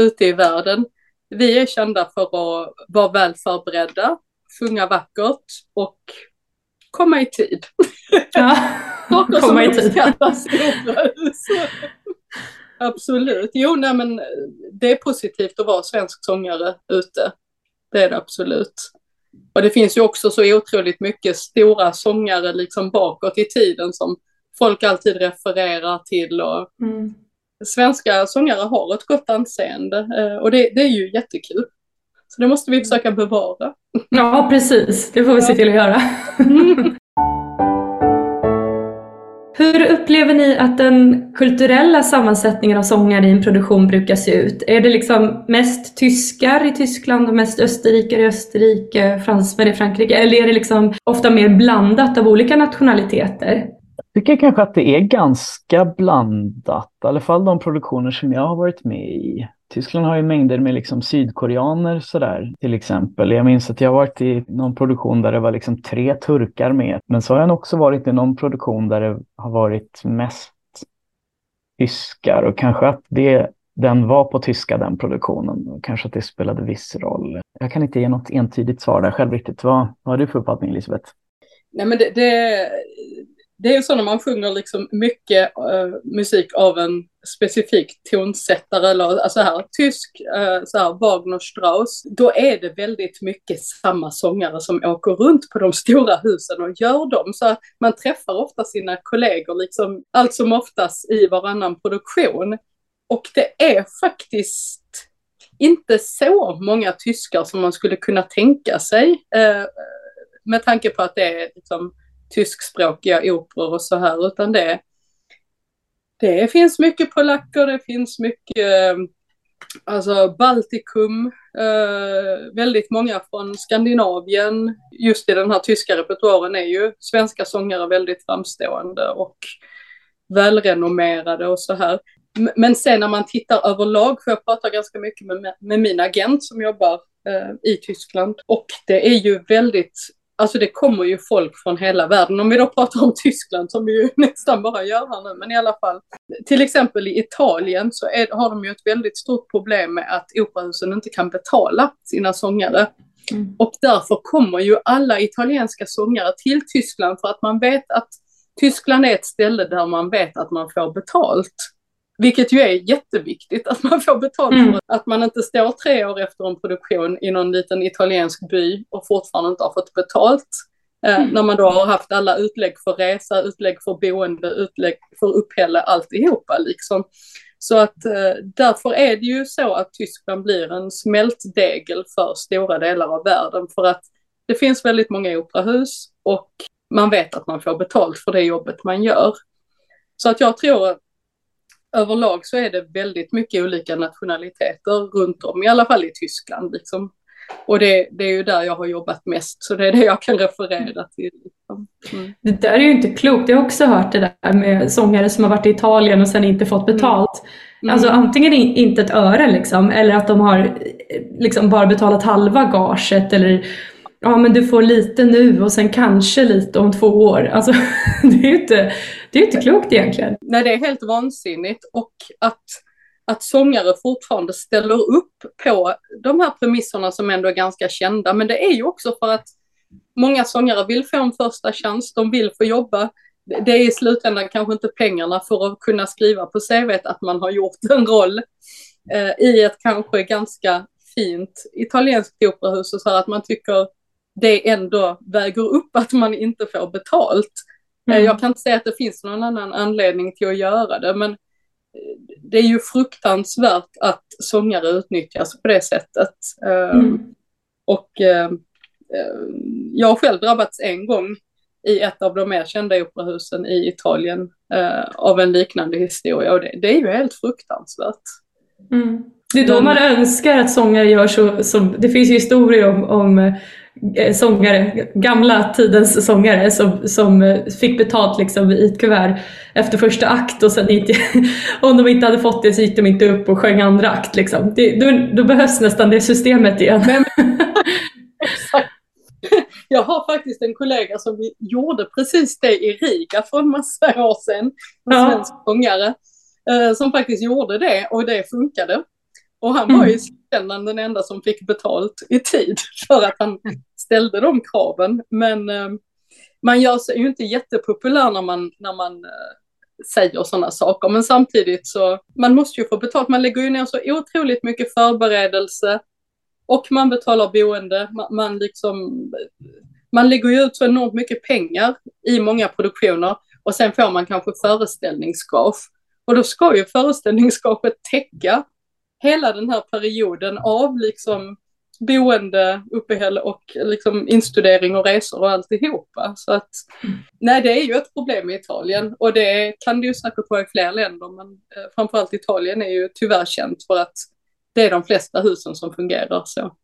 ute i världen. Vi är kända för att vara väl förberedda, sjunga vackert och komma i tid. Ja, komma i tid. absolut. Jo, nej, men det är positivt att vara svensk sångare ute. Det är det absolut. Och det finns ju också så otroligt mycket stora sångare liksom bakåt i tiden som folk alltid refererar till. Och mm. Svenska sångare har ett gott anseende eh, och det, det är ju jättekul. Så det måste vi försöka bevara. Ja, precis. Det får vi se till att göra. Hur upplever ni att den kulturella sammansättningen av sångare i en produktion brukar se ut? Är det liksom mest tyskar i Tyskland och mest österrikare i Österrike, fransmän i Frankrike? Eller är det liksom ofta mer blandat av olika nationaliteter? Tycker kanske att det är ganska blandat, i alla fall de produktioner som jag har varit med i. Tyskland har ju mängder med liksom sydkoreaner sådär till exempel. Jag minns att jag varit i någon produktion där det var liksom tre turkar med. Men så har jag också varit i någon produktion där det har varit mest tyskar och kanske att det, den var på tyska den produktionen och kanske att det spelade viss roll. Jag kan inte ge något entydigt svar där själv riktigt. Vad, vad har du för uppfattning Elisabeth? Nej men det, det det är ju så när man sjunger liksom mycket uh, musik av en specifik tonsättare, eller alltså här, tysk, uh, så här, Wagner, Strauss, då är det väldigt mycket samma sångare som åker runt på de stora husen och gör dem. Så man träffar ofta sina kollegor liksom allt som oftast i varannan produktion. Och det är faktiskt inte så många tyskar som man skulle kunna tänka sig, uh, med tanke på att det är liksom tyskspråkiga operor och så här, utan det, det finns mycket polacker, det finns mycket eh, alltså Baltikum, eh, väldigt många från Skandinavien. Just i den här tyska repertoaren är ju svenska sångare väldigt framstående och välrenommerade och så här. Men sen när man tittar överlag, för jag pratar ganska mycket med, med min agent som jobbar eh, i Tyskland, och det är ju väldigt Alltså det kommer ju folk från hela världen. Om vi då pratar om Tyskland som vi ju nästan bara gör här nu, men i alla fall. Till exempel i Italien så är, har de ju ett väldigt stort problem med att operahusen inte kan betala sina sångare. Mm. Och därför kommer ju alla italienska sångare till Tyskland för att man vet att Tyskland är ett ställe där man vet att man får betalt. Vilket ju är jätteviktigt, att man får betalt mm. för att man inte står tre år efter en produktion i någon liten italiensk by och fortfarande inte har fått betalt. Eh, mm. När man då har haft alla utlägg för resa, utlägg för boende, utlägg för uppehälle, alltihopa liksom. Så att eh, därför är det ju så att Tyskland blir en smältdegel för stora delar av världen för att det finns väldigt många operahus och man vet att man får betalt för det jobbet man gör. Så att jag tror att överlag så är det väldigt mycket olika nationaliteter runt om, i alla fall i Tyskland. Liksom. Och det, det, är ju där jag har jobbat mest, så det är det jag kan referera till. Liksom. Mm. Det där är ju inte klokt. Jag har också hört det där med sångare som har varit i Italien och sen inte fått betalt. Mm. Alltså antingen inte ett öre liksom, eller att de har liksom bara betalat halva gaget eller ja men du får lite nu och sen kanske lite om två år. Alltså, det är ju inte, det är inte klokt egentligen. Nej, det är helt vansinnigt och att, att sångare fortfarande ställer upp på de här premisserna som ändå är ganska kända. Men det är ju också för att många sångare vill få en första chans, de vill få jobba. Det är i slutändan kanske inte pengarna för att kunna skriva på CV att man har gjort en roll eh, i ett kanske ganska fint italienskt operahus och så här att man tycker det ändå väger upp att man inte får betalt. Eh, mm. Jag kan inte säga att det finns någon annan anledning till att göra det, men eh, det är ju fruktansvärt att sångare utnyttjas på det sättet. Eh, mm. Och jag har själv drabbats en gång i ett av de mer kända operahusen i Italien av en liknande historia och det, det är ju helt fruktansvärt. Mm. Det är då man önskar att sångare gör så, som, det finns ju historier om, om sångare, gamla tidens sångare som, som eh, fick betalt liksom i ett kuvert efter första akt och sen inte, om de inte hade fått det så gick de inte upp och sjöng andra akt. Liksom. Det, då, då, behövs nästan det systemet igen. Men, exakt. Jag har faktiskt en kollega som gjorde precis det i Riga för en massa år sedan, en ja. svensk sångare, eh, som faktiskt gjorde det och det funkade. Och han var ju i slutändan den enda som fick betalt i tid för att han ställde de kraven. Men eh, man gör sig ju inte jättepopulär när man, när man eh, säger sådana saker. Men samtidigt så, man måste ju få betalt. Man lägger ju ner så otroligt mycket förberedelse och man betalar boende. Man, man liksom, man lägger ju ut så enormt mycket pengar i många produktioner och sen får man kanske föreställningsgage. Och då ska ju föreställningsgaget täcka hela den här perioden av liksom boende, uppehälle och liksom instudering och resor och alltihopa. Så att nej, det är ju ett problem i Italien och det kan det ju säkert vara i fler länder, men eh, framförallt Italien är ju tyvärr känt för att det är de flesta husen som fungerar så.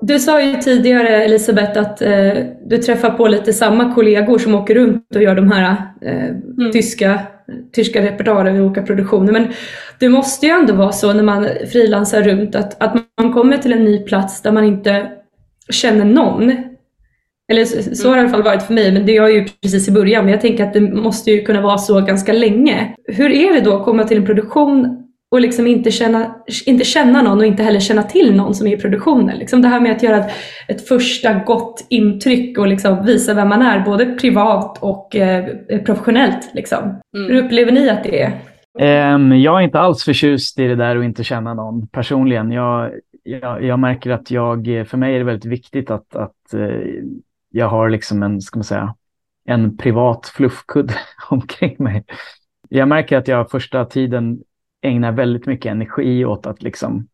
Du sa ju tidigare Elisabeth att eh, du träffar på lite samma kollegor som åker runt och gör de här eh, mm. tyska, tyska repertoarer i olika produktioner. Men det måste ju ändå vara så när man frilansar runt att, att man kommer till en ny plats där man inte känner någon. Eller så, så har det i alla fall varit för mig, men det är ju precis i början. Men jag tänker att det måste ju kunna vara så ganska länge. Hur är det då att komma till en produktion och liksom inte känna, inte känna någon och inte heller känna till någon som är i produktionen. Liksom det här med att göra ett, ett första gott intryck och liksom visa vem man är, både privat och eh, professionellt. Liksom. Mm. Hur upplever ni att det är? Um, jag är inte alls förtjust i det där att inte känna någon personligen. Jag, jag, jag märker att jag, för mig är det väldigt viktigt att, att uh, jag har liksom en, ska man säga, en privat fluffkudde omkring mig. Jag märker att jag första tiden ägnar väldigt mycket energi åt att liksom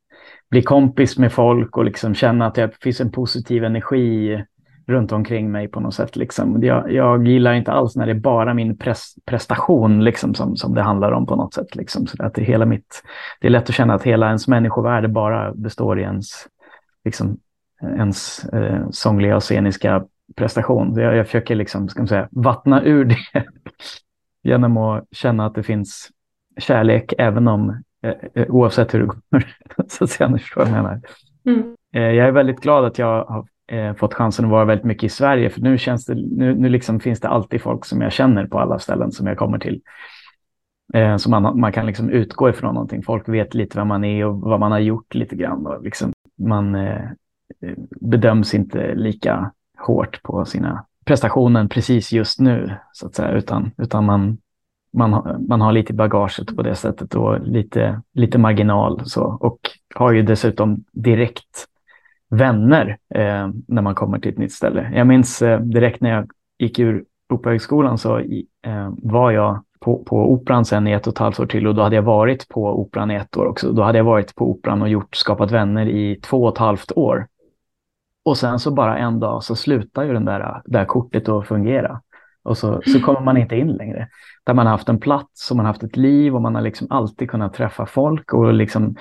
bli kompis med folk och liksom känna att det finns en positiv energi runt omkring mig på något sätt. Liksom. Jag, jag gillar inte alls när det är bara min pres, prestation liksom, som, som det handlar om på något sätt. Liksom. Så att det, hela mitt, det är lätt att känna att hela ens människovärde bara består i ens, liksom, ens eh, sångliga och sceniska prestation. Jag, jag försöker liksom, ska man säga, vattna ur det genom att känna att det finns kärlek även om, eh, eh, oavsett hur det går. så att jag förstår vad jag menar. Mm. Eh, jag är väldigt glad att jag har eh, fått chansen att vara väldigt mycket i Sverige, för nu, känns det, nu, nu liksom finns det alltid folk som jag känner på alla ställen som jag kommer till. Så man, man kan liksom utgå ifrån någonting. Folk vet lite vem man är och vad man har gjort lite grann. Och liksom, man bedöms inte lika hårt på sina prestationen precis just nu, så att säga, utan, utan man, man, har, man har lite bagaget på det sättet och lite, lite marginal. Så, och har ju dessutom direkt vänner eh, när man kommer till ett nytt ställe. Jag minns eh, direkt när jag gick ur Operahögskolan så eh, var jag på, på Operan sen i ett och ett halvt år till och då hade jag varit på Operan i ett år också. Då hade jag varit på Operan och gjort, skapat vänner i två och ett halvt år. Och sen så bara en dag så slutar ju den där, där kortet att fungera. Och så, så kommer man inte in längre. Där man har haft en plats och man har haft ett liv och man har liksom alltid kunnat träffa folk och liksom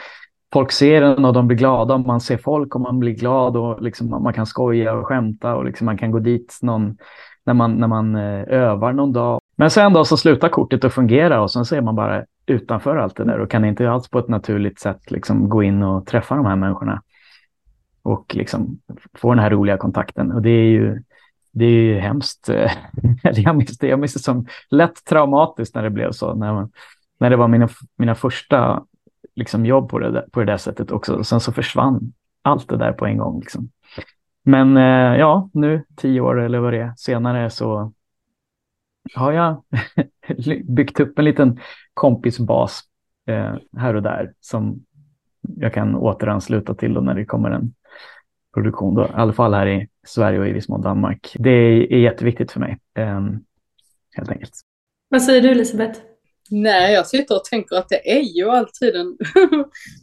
folk ser en och de blir glada om man ser folk och man blir glad och liksom man kan skoja och skämta och liksom man kan gå dit någon, när, man, när man eh, övar någon dag. Men sen då så slutar kortet att fungera och sen så är man bara utanför allt det där och kan inte alls på ett naturligt sätt liksom gå in och träffa de här människorna och liksom få den här roliga kontakten. Och det är ju, det är ju hemskt. Eh, jag minns det, jag minns det som lätt traumatiskt när det blev så. När, när det var mina, mina första liksom, jobb på det, på det där sättet också. Och sen så försvann allt det där på en gång. Liksom. Men eh, ja, nu tio år eller vad det är senare så har jag byggt upp en liten kompisbas eh, här och där som jag kan återansluta till då när det kommer en produktion, då, i alla fall här i Sverige och i viss mån Danmark. Det är, jätteviktigt för mig, eh, helt enkelt. Vad säger du Elisabeth? Nej, jag sitter och tänker att det är ju alltid en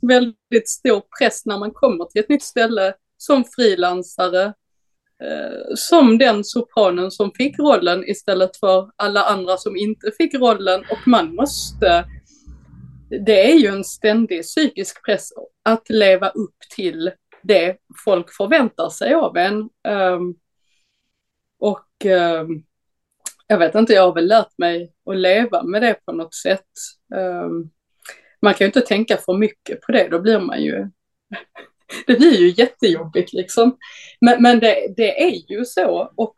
väldigt stor press när man kommer till ett nytt ställe som frilansare, eh, som den sopranen som fick rollen istället för alla andra som inte fick rollen och man måste det är ju en ständig psykisk press att leva upp till det folk förväntar sig av en. Um, och um, jag vet inte, jag har väl lärt mig att leva med det på något sätt. Um, man kan ju inte tänka för mycket på det, då blir man ju det blir ju jättejobbigt liksom. Men, men det, det är ju så och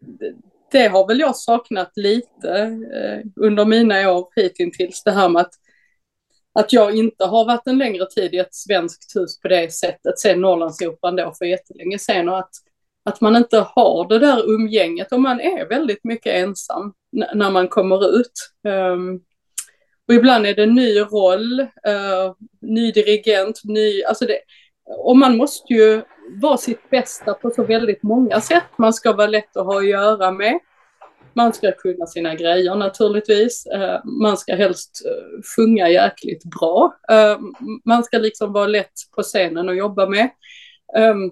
det, det har väl jag saknat lite eh, under mina år hittills, det här med att att jag inte har varit en längre tid i ett svenskt hus på det sättet sen Norrlandsoperan då för jättelänge sedan och att, att man inte har det där umgänget och man är väldigt mycket ensam när man kommer ut. Um, och ibland är det ny roll, uh, ny dirigent, ny, alltså det, och man måste ju vara sitt bästa på så väldigt många sätt. Man ska vara lätt att ha att göra med. Man ska kunna sina grejer naturligtvis. Eh, man ska helst eh, sjunga jäkligt bra. Eh, man ska liksom vara lätt på scenen att jobba med. Ehm,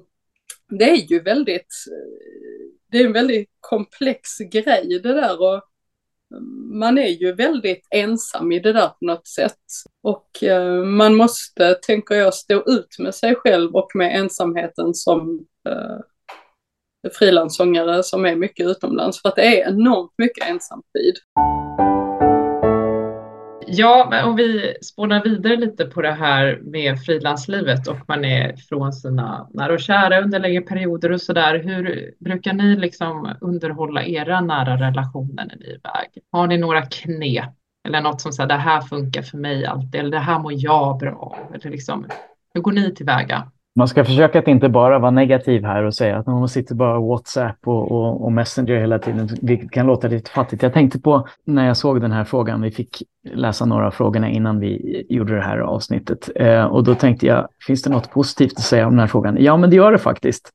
det är ju väldigt, det är en väldigt komplex grej det där och man är ju väldigt ensam i det där på något sätt. Och man måste, tänker jag, stå ut med sig själv och med ensamheten som frilanssångare som är mycket utomlands för att det är enormt mycket ensamtid. Ja, men om vi spånar vidare lite på det här med frilanslivet och man är från sina nära och kära under längre perioder och så där. Hur brukar ni liksom underhålla era nära relationer när ni är iväg? Har ni några knep eller något som säger det här funkar för mig alltid eller det här mår jag bra av? Eller liksom, hur går ni tillväga? Man ska försöka att inte bara vara negativ här och säga att man sitter bara WhatsApp och, och, och, Messenger hela tiden, vilket kan låta lite fattigt. Jag tänkte på när jag såg den här frågan, vi fick läsa några av frågorna innan vi gjorde det här avsnittet. Eh, och då tänkte jag, finns det något positivt att säga om den här frågan? Ja, men det gör det faktiskt.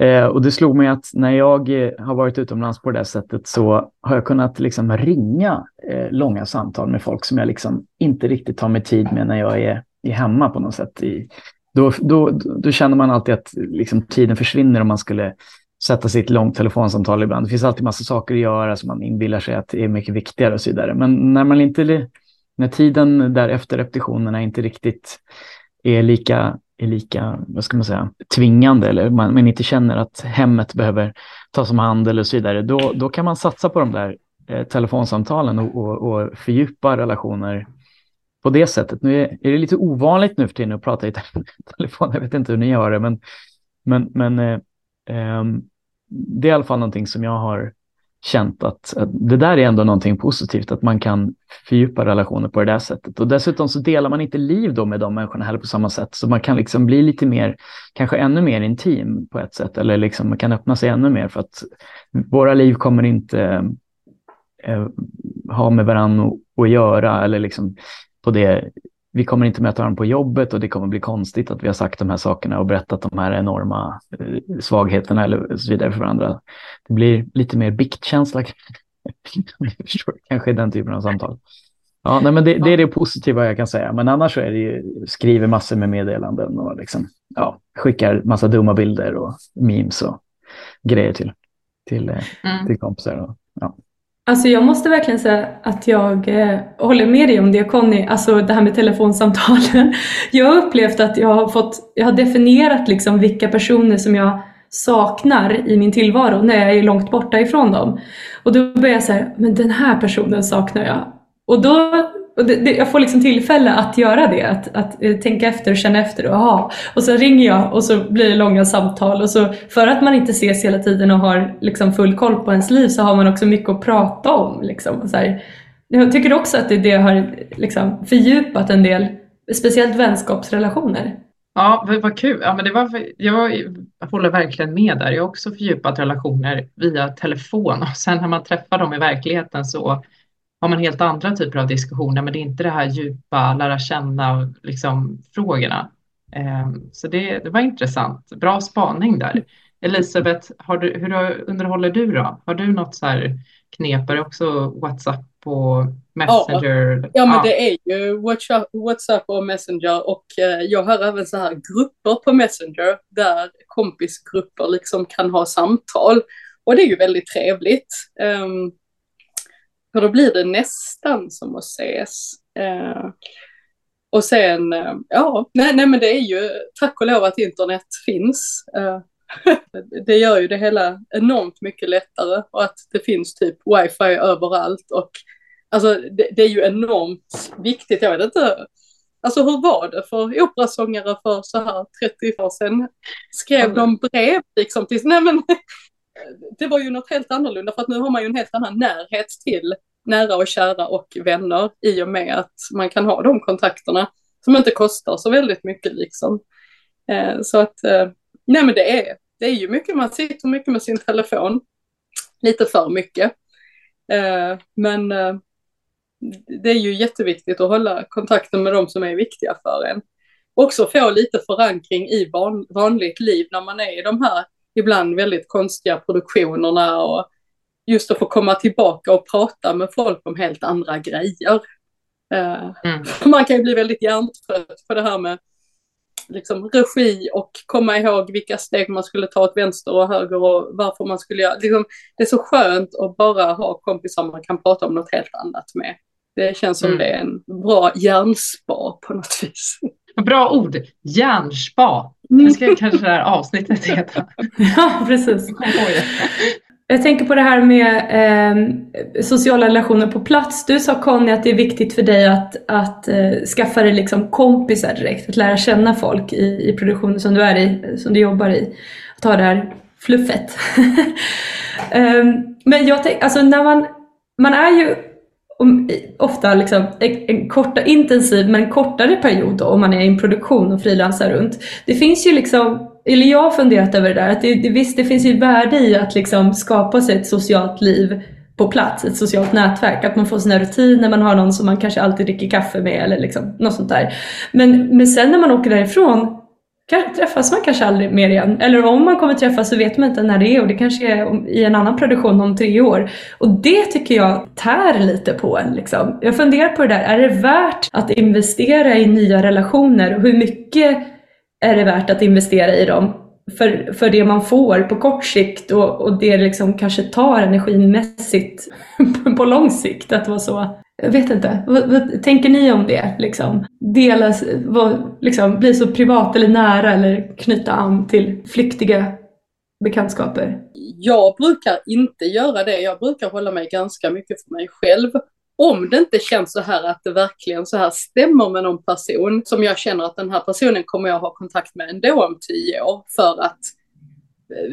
Eh, och det slog mig att när jag eh, har varit utomlands på det sättet så har jag kunnat liksom ringa eh, långa samtal med folk som jag liksom inte riktigt tar mig tid med när jag är, är hemma på något sätt i, då, då, då känner man alltid att liksom, tiden försvinner om man skulle sätta sig i ett långt telefonsamtal ibland. Det finns alltid massa saker att göra som man inbillar sig att är mycket viktigare och så vidare. Men när man inte, när tiden där efter repetitionerna inte riktigt är lika, är lika, vad ska man säga, tvingande eller man, man inte känner att hemmet behöver tas om hand eller så vidare, då, då kan man satsa på de där eh, telefonsamtalen och, och, och fördjupa relationer på det sättet. Nu är, är det lite ovanligt nu för tiden att prata i telefon. Jag vet inte hur ni gör det, men, men, men eh, eh, det är i alla fall någonting som jag har känt att, att det där är ändå någonting positivt, att man kan fördjupa relationer på det där sättet. Och dessutom så delar man inte liv då med de människorna heller på samma sätt, så man kan liksom bli lite mer, kanske ännu mer intim på ett sätt, eller liksom man kan öppna sig ännu mer för att våra liv kommer inte eh, ha med varandra att göra eller liksom på det vi kommer inte möta varandra på jobbet och det kommer bli konstigt att vi har sagt de här sakerna och berättat de här enorma eh, svagheterna eller så vidare för varandra. Det blir lite mer biktkänsla kanske i den typen av samtal. Ja, nej, men det, det, är det positiva jag kan säga, men annars så är det ju, skriver massor med meddelanden och liksom, ja, skickar massa dumma bilder och memes och grejer till, till, eh, mm. till kompisar. Och, ja. Alltså jag måste verkligen säga att jag eh, håller med dig om det Conny, alltså det här med telefonsamtalen. Jag har upplevt att jag har fått, jag har definierat liksom vilka personer som jag saknar i min tillvaro när jag är långt borta ifrån dem. Och då börjar jag säga, men den här personen saknar jag. Och då och det, det, jag får liksom tillfälle att göra det, att, att eh, tänka efter och känna efter. Och, aha. och sen ringer jag och så blir det långa samtal. Och så, för att man inte ses hela tiden och har liksom full koll på ens liv så har man också mycket att prata om. Liksom. Så här, jag tycker också att det, det har liksom fördjupat en del, speciellt vänskapsrelationer. Ja, vad kul. Ja, men det var, jag, jag håller verkligen med där. Jag har också fördjupat relationer via telefon och sen när man träffar dem i verkligheten så har man helt andra typer av diskussioner, men det är inte det här djupa lära känna liksom, frågorna. Ehm, så det, det var intressant. Bra spaning där. Elisabeth, du, hur underhåller du då? Har du något så här knep? Är det också WhatsApp och Messenger? Ja, ja men det är ju WhatsApp och Messenger och eh, jag har även så här grupper på Messenger där kompisgrupper liksom kan ha samtal och det är ju väldigt trevligt. För då blir det nästan som att ses. Eh, och sen, eh, ja, nej, nej men det är ju tack och lov att internet finns. Eh, det gör ju det hela enormt mycket lättare och att det finns typ wifi överallt och alltså det, det är ju enormt viktigt. Jag vet inte, Alltså hur var det för operasångare för så här 30 år sedan? Skrev de brev liksom till, nej men det var ju något helt annorlunda för att nu har man ju en helt annan närhet till nära och kära och vänner i och med att man kan ha de kontakterna som inte kostar så väldigt mycket liksom. Eh, så att, eh, nej men det är, det är ju mycket, man sitter mycket med sin telefon, lite för mycket. Eh, men eh, det är ju jätteviktigt att hålla kontakten med de som är viktiga för en. Också få lite förankring i van, vanligt liv när man är i de här ibland väldigt konstiga produktionerna och just att få komma tillbaka och prata med folk om helt andra grejer. Eh, mm. Man kan ju bli väldigt hjärntrött på det här med liksom, regi och komma ihåg vilka steg man skulle ta åt vänster och höger och varför man skulle göra. Liksom, det är så skönt att bara ha kompisar man kan prata om något helt annat med. Det känns som mm. det är en bra hjärnspa på något vis. Bra ord, hjärnspa. Det ska kanske det här avsnittet heta. Ja, precis. Jag tänker på det här med eh, sociala relationer på plats. Du sa Conny att det är viktigt för dig att, att eh, skaffa dig liksom kompisar direkt, att lära känna folk i, i produktionen som du är i, som du jobbar i. Att ha det här fluffet. eh, men jag tänker, alltså när man, man är ju ofta liksom en korta, intensiv men kortare period då, om man är i en produktion och frilansar runt. Det finns ju liksom, eller jag har funderat över det där, att det, det, visst det finns ju värde i att liksom skapa sig ett socialt liv på plats, ett socialt nätverk, att man får sina rutiner, man har någon som man kanske alltid dricker kaffe med eller liksom något sånt där. Men, men sen när man åker därifrån träffas man kanske aldrig mer igen. Eller om man kommer träffas så vet man inte när det är och det kanske är i en annan produktion om tre år. Och det tycker jag tär lite på en. Liksom. Jag funderar på det där, är det värt att investera i nya relationer? Och hur mycket är det värt att investera i dem? För, för det man får på kort sikt och, och det liksom kanske tar energimässigt på lång sikt att vara så jag vet inte, vad, vad, tänker ni om det? Liksom? Delas, vad, liksom, bli så privat eller nära eller knyta an till flyktiga bekantskaper? Jag brukar inte göra det. Jag brukar hålla mig ganska mycket för mig själv. Om det inte känns så här att det verkligen så här stämmer med någon person som jag känner att den här personen kommer jag ha kontakt med ändå om tio år för att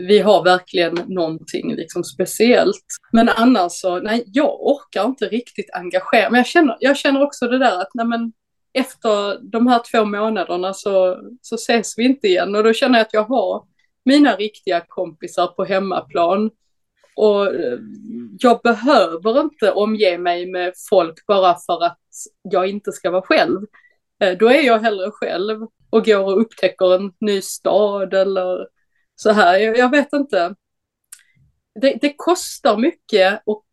vi har verkligen någonting liksom speciellt. Men annars så, nej, jag orkar inte riktigt engagera Men jag känner, jag känner också det där att, nej men efter de här två månaderna så, så ses vi inte igen och då känner jag att jag har mina riktiga kompisar på hemmaplan. Och eh, jag behöver inte omge mig med folk bara för att jag inte ska vara själv. Eh, då är jag hellre själv och går och upptäcker en ny stad eller så här. Jag, jag vet inte. Det, det, kostar mycket och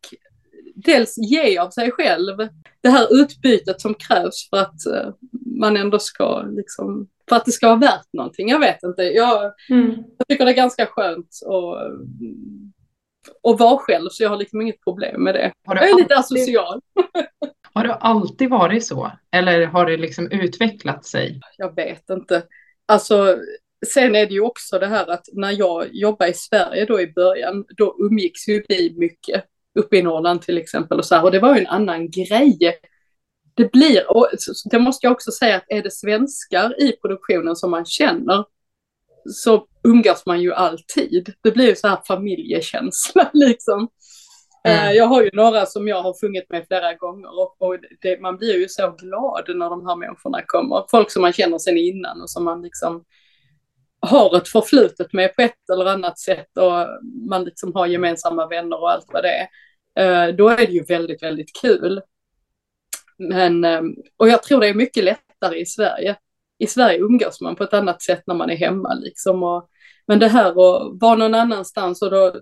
dels ge av sig själv. Det här utbytet som krävs för att uh, man ändå ska liksom, för att det ska vara värt någonting. Jag vet inte. Jag, mm. jag tycker det är ganska skönt att och vara själv så jag har liksom inget problem med det. jag är lite asocial. har det alltid varit så? Eller har det liksom utvecklat sig? Jag vet inte. Alltså, sen är det ju också det här att när jag jobbade i Sverige då i början, då umgicks ju vi mycket uppe i Norrland till exempel och så här, och det var ju en annan grej. Det blir, och det måste jag också säga att är det svenskar i produktionen som man känner så umgås man ju alltid. Det blir ju så här familjekänsla liksom. Mm. Jag har ju några som jag har sjungit med flera gånger och, och det, man blir ju så glad när de här människorna kommer. Folk som man känner sen innan och som man liksom har ett förflutet med på ett eller annat sätt och man liksom har gemensamma vänner och allt vad det är. Eh, då är det ju väldigt, väldigt kul. Men, eh, och jag tror det är mycket lättare i Sverige. I Sverige umgås man på ett annat sätt när man är hemma liksom. Och, men det här att vara någon annanstans och då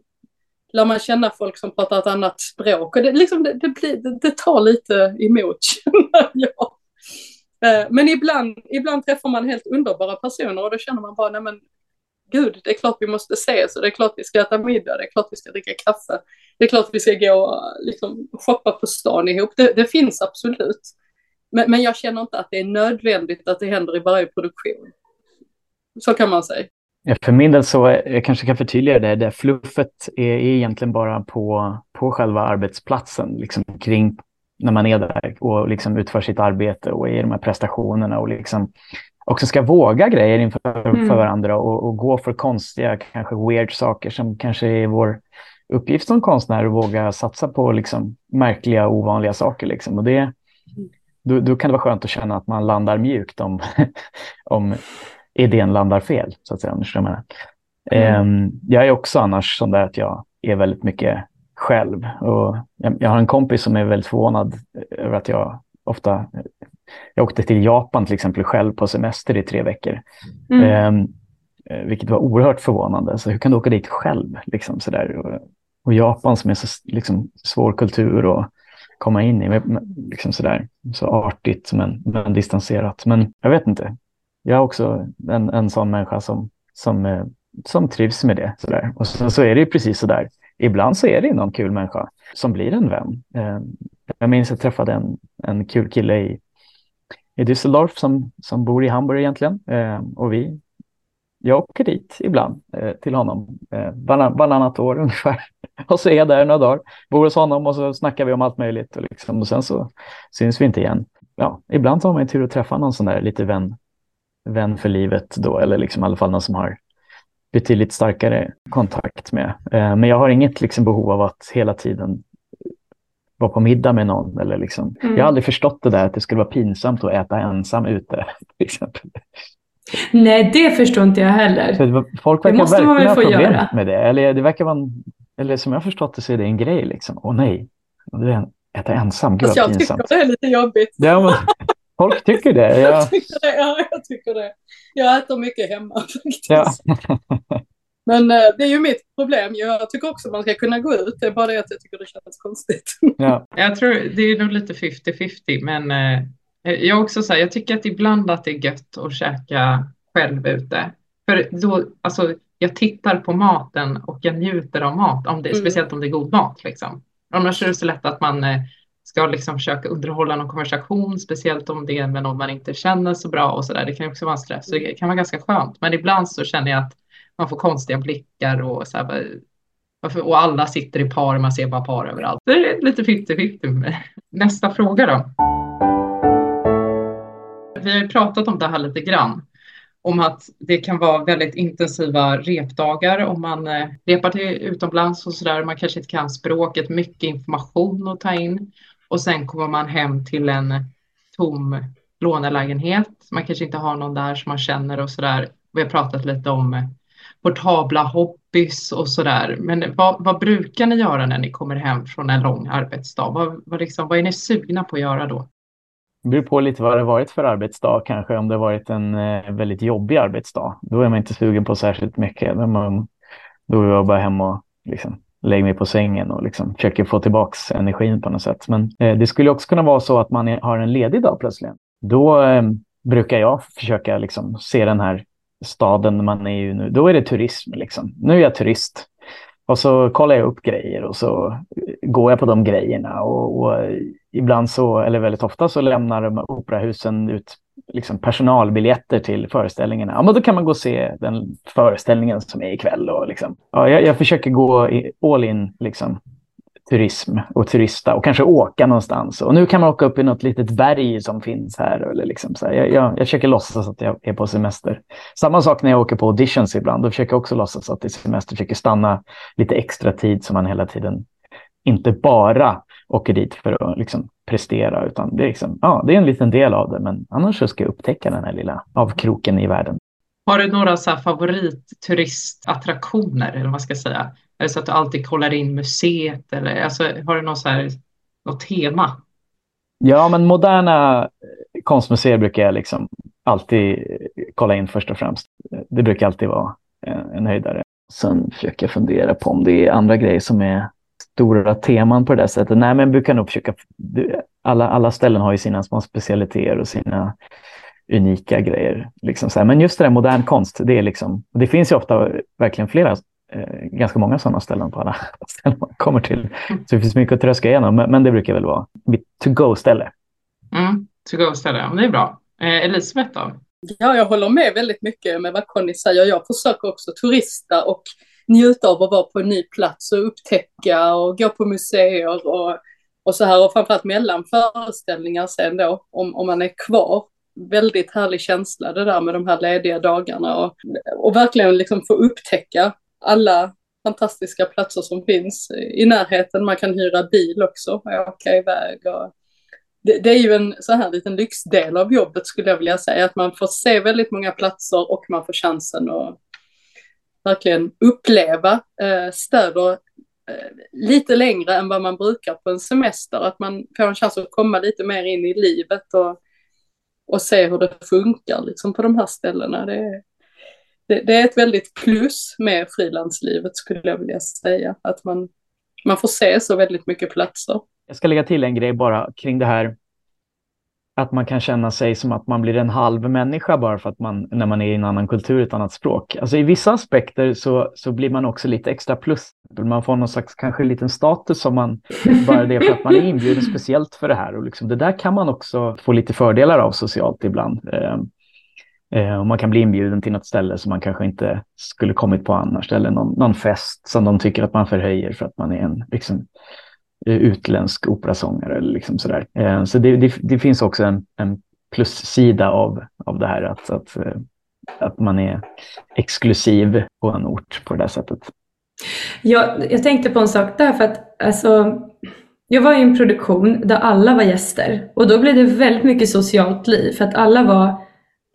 lär man känna folk som pratar ett annat språk och det, liksom, det, det, blir, det, det tar lite emot känner jag. Eh, men ibland, ibland träffar man helt underbara personer och då känner man bara, nej men gud, det är klart vi måste ses och det är klart vi ska äta middag, det är klart vi ska dricka kaffe, det är klart vi ska gå och liksom, shoppa på stan ihop. Det, det finns absolut. Men, men jag känner inte att det är nödvändigt att det händer i varje produktion. Så kan man säga. Ja, för min del så, jag kanske kan förtydliga det, det fluffet är, är egentligen bara på, på själva arbetsplatsen, liksom kring när man är där och liksom utför sitt arbete och är i de här prestationerna och liksom också ska våga grejer inför mm. för varandra och, och, gå för konstiga, kanske weird saker som kanske är vår uppgift som konstnär att våga satsa på liksom märkliga, ovanliga saker. Liksom. Och det, då, då, kan det vara skönt att känna att man landar mjukt om, om idén landar fel, så att säga. Om jag. Mm. Um, jag är också annars sån där att jag är väldigt mycket själv. Och jag, har en kompis som är väldigt förvånad över att jag ofta... Jag åkte till Japan till exempel själv på semester i tre veckor. Mm. Um, vilket var oerhört förvånande. Så hur kan du åka dit själv? Liksom, sådär. Och, och Japan som är så liksom, svår kultur att komma in i. Liksom sådär, så artigt men, men distanserat. Men jag vet inte. Jag är också en, en sån människa som, som, eh, som trivs med det. Sådär. Och så, så är det ju precis sådär ibland så är det någon kul människa som blir en vän. Eh, jag minns att jag träffade en, en kul kille i, i Düsseldorf som, som bor i Hamburg egentligen. Eh, och vi, jag åker dit ibland eh, till honom, varannat år ungefär. Och så är jag där några dagar, bor hos honom och så snackar vi om allt möjligt. Och, liksom, och sen så syns vi inte igen. Ja, ibland har man tur att träffa någon sån där lite vän, vän för livet då, eller liksom i alla fall någon som har betydligt starkare kontakt med. Eh, men jag har inget liksom, behov av att hela tiden vara på middag med någon. Eller liksom. Mm. Jag har aldrig förstått det där att det skulle vara pinsamt att äta ensam ute. Till exempel. Nej, det förstår inte jag heller. Så folk verkar det måste man väl få problem göra. med det. Eller, det verkar vara en, eller som jag har förstått det så är det en grej. Liksom. Åh nej, äter ensam. Gud alltså, jag pinsamt. tycker det är lite jobbigt. Ja, men, folk tycker det. Jag... jag tycker det. Ja, jag tycker det. Jag äter mycket hemma faktiskt. Ja. Men eh, det är ju mitt problem. Jag tycker också man ska kunna gå ut. Det är bara det att jag tycker det känns konstigt. Ja. Jag tror det är nog lite 50-50, men eh, jag också så jag tycker att ibland att det är gött att käka själv ute. För då, alltså, jag tittar på maten och jag njuter av mat, om det, mm. speciellt om det är god mat. Liksom. Annars är det så lätt att man eh, ska liksom försöka underhålla någon konversation, speciellt om det är med någon man inte känner så bra och så där. Det kan också vara en stress, så det kan vara ganska skönt. Men ibland så känner jag att man får konstiga blickar och så här, och alla sitter i par, man ser bara par överallt. Det är lite 50-50. Nästa fråga då. Vi har ju pratat om det här lite grann om att det kan vara väldigt intensiva repdagar om man eh, repar till utomlands och sådär. Man kanske inte kan språket, mycket information att ta in och sen kommer man hem till en tom lånelägenhet. Man kanske inte har någon där som man känner och sådär. Vi har pratat lite om portabla hobbys och sådär. Men vad, vad, brukar ni göra när ni kommer hem från en lång arbetsdag? Vad, vad, liksom, vad är ni sugna på att göra då? Det beror på lite vad det varit för arbetsdag kanske. Om det varit en eh, väldigt jobbig arbetsdag, då är man inte sugen på särskilt mycket. Då, man, då är man bara hemma. och liksom, lägger mig på sängen och liksom försöker få tillbaks energin på något sätt. Men eh, det skulle också kunna vara så att man är, har en ledig dag plötsligt. Då eh, brukar jag försöka liksom, se den här staden man är i nu. Då är det turism. Liksom. Nu är jag turist. Och så kollar jag upp grejer och så eh, går jag på de grejerna. Och, och ibland så, eller väldigt ofta så lämnar de operahusen ut liksom personalbiljetter till föreställningarna. Ja, men då kan man gå och se den föreställningen som är ikväll. Och liksom. ja, jag, jag försöker gå all in liksom, turism och turista och kanske åka någonstans. Och nu kan man åka upp i något litet berg som finns här. Eller liksom så här. Jag, jag, jag försöker låtsas att jag är på semester. Samma sak när jag åker på auditions ibland. Då försöker jag också låtsas att det är semester. Försöker stanna lite extra tid så man hela tiden inte bara åker dit för att liksom prestera. Utan det är, liksom, ja, det är en liten del av det. Men annars så ska jag upptäcka den här lilla avkroken i världen. Har du några så favoritturistattraktioner eller vad man ska säga? Är det så att du alltid kollar in museet eller alltså, har du något, så här, något tema? Ja, men moderna konstmuseer brukar jag liksom alltid kolla in först och främst. Det brukar alltid vara en höjdare. Sen försöker jag fundera på om det är andra grejer som är stora teman på det där sättet. Nej, men jag brukar nog försöka... Alla, alla ställen har ju sina små specialiteter och sina unika grejer. Liksom så här. Men just det där modern konst, det är liksom... Det finns ju ofta verkligen flera eh, ganska många sådana ställen på alla ställen man kommer till. Så det finns mycket att tröska igenom, men, men det brukar väl vara mitt to-go-ställe. Mm, to-go-ställe, det är bra. Eh, Elisabeth då? Ja, jag håller med väldigt mycket med vad Conny säger. Jag försöker också turista och njuta av att vara på en ny plats och upptäcka och gå på museer och, och så här. Och framförallt mellan föreställningar sen då, om, om man är kvar. Väldigt härlig känsla det där med de här lediga dagarna och, och verkligen liksom få upptäcka alla fantastiska platser som finns i närheten. Man kan hyra bil också och åka iväg. Och det, det, är ju en så här liten lyxdel av jobbet skulle jag vilja säga, att man får se väldigt många platser och man får chansen att verkligen uppleva eh, städer eh, lite längre än vad man brukar på en semester. Att man får en chans att komma lite mer in i livet och, och se hur det funkar liksom, på de här ställena. Det, det, det är ett väldigt plus med frilanslivet skulle jag vilja säga. Att man, man får se så väldigt mycket platser. Jag ska lägga till en grej bara kring det här att man kan känna sig som att man blir en halv människa bara för att man, när man är i en annan kultur, ett annat språk. Alltså i vissa aspekter så, så blir man också lite extra plus. Man får någon slags kanske liten status som man, bara det för att man är inbjuden speciellt för det här. Och liksom, det där kan man också få lite fördelar av socialt ibland. Eh, Eh, och man kan bli inbjuden till något ställe som man kanske inte skulle kommit på annars. Eller någon, någon fest som de tycker att man förhöjer för att man är en liksom, Eh, utländsk operasångare. Eller liksom sådär. Eh, så det, det, det, finns också en, en plussida av, av det här. Att, att, eh, att man är exklusiv på en ort på det där sättet. Jag, jag tänkte på en sak där. för att alltså, jag var i en produktion där alla var gäster och då blev det väldigt mycket socialt liv för att alla var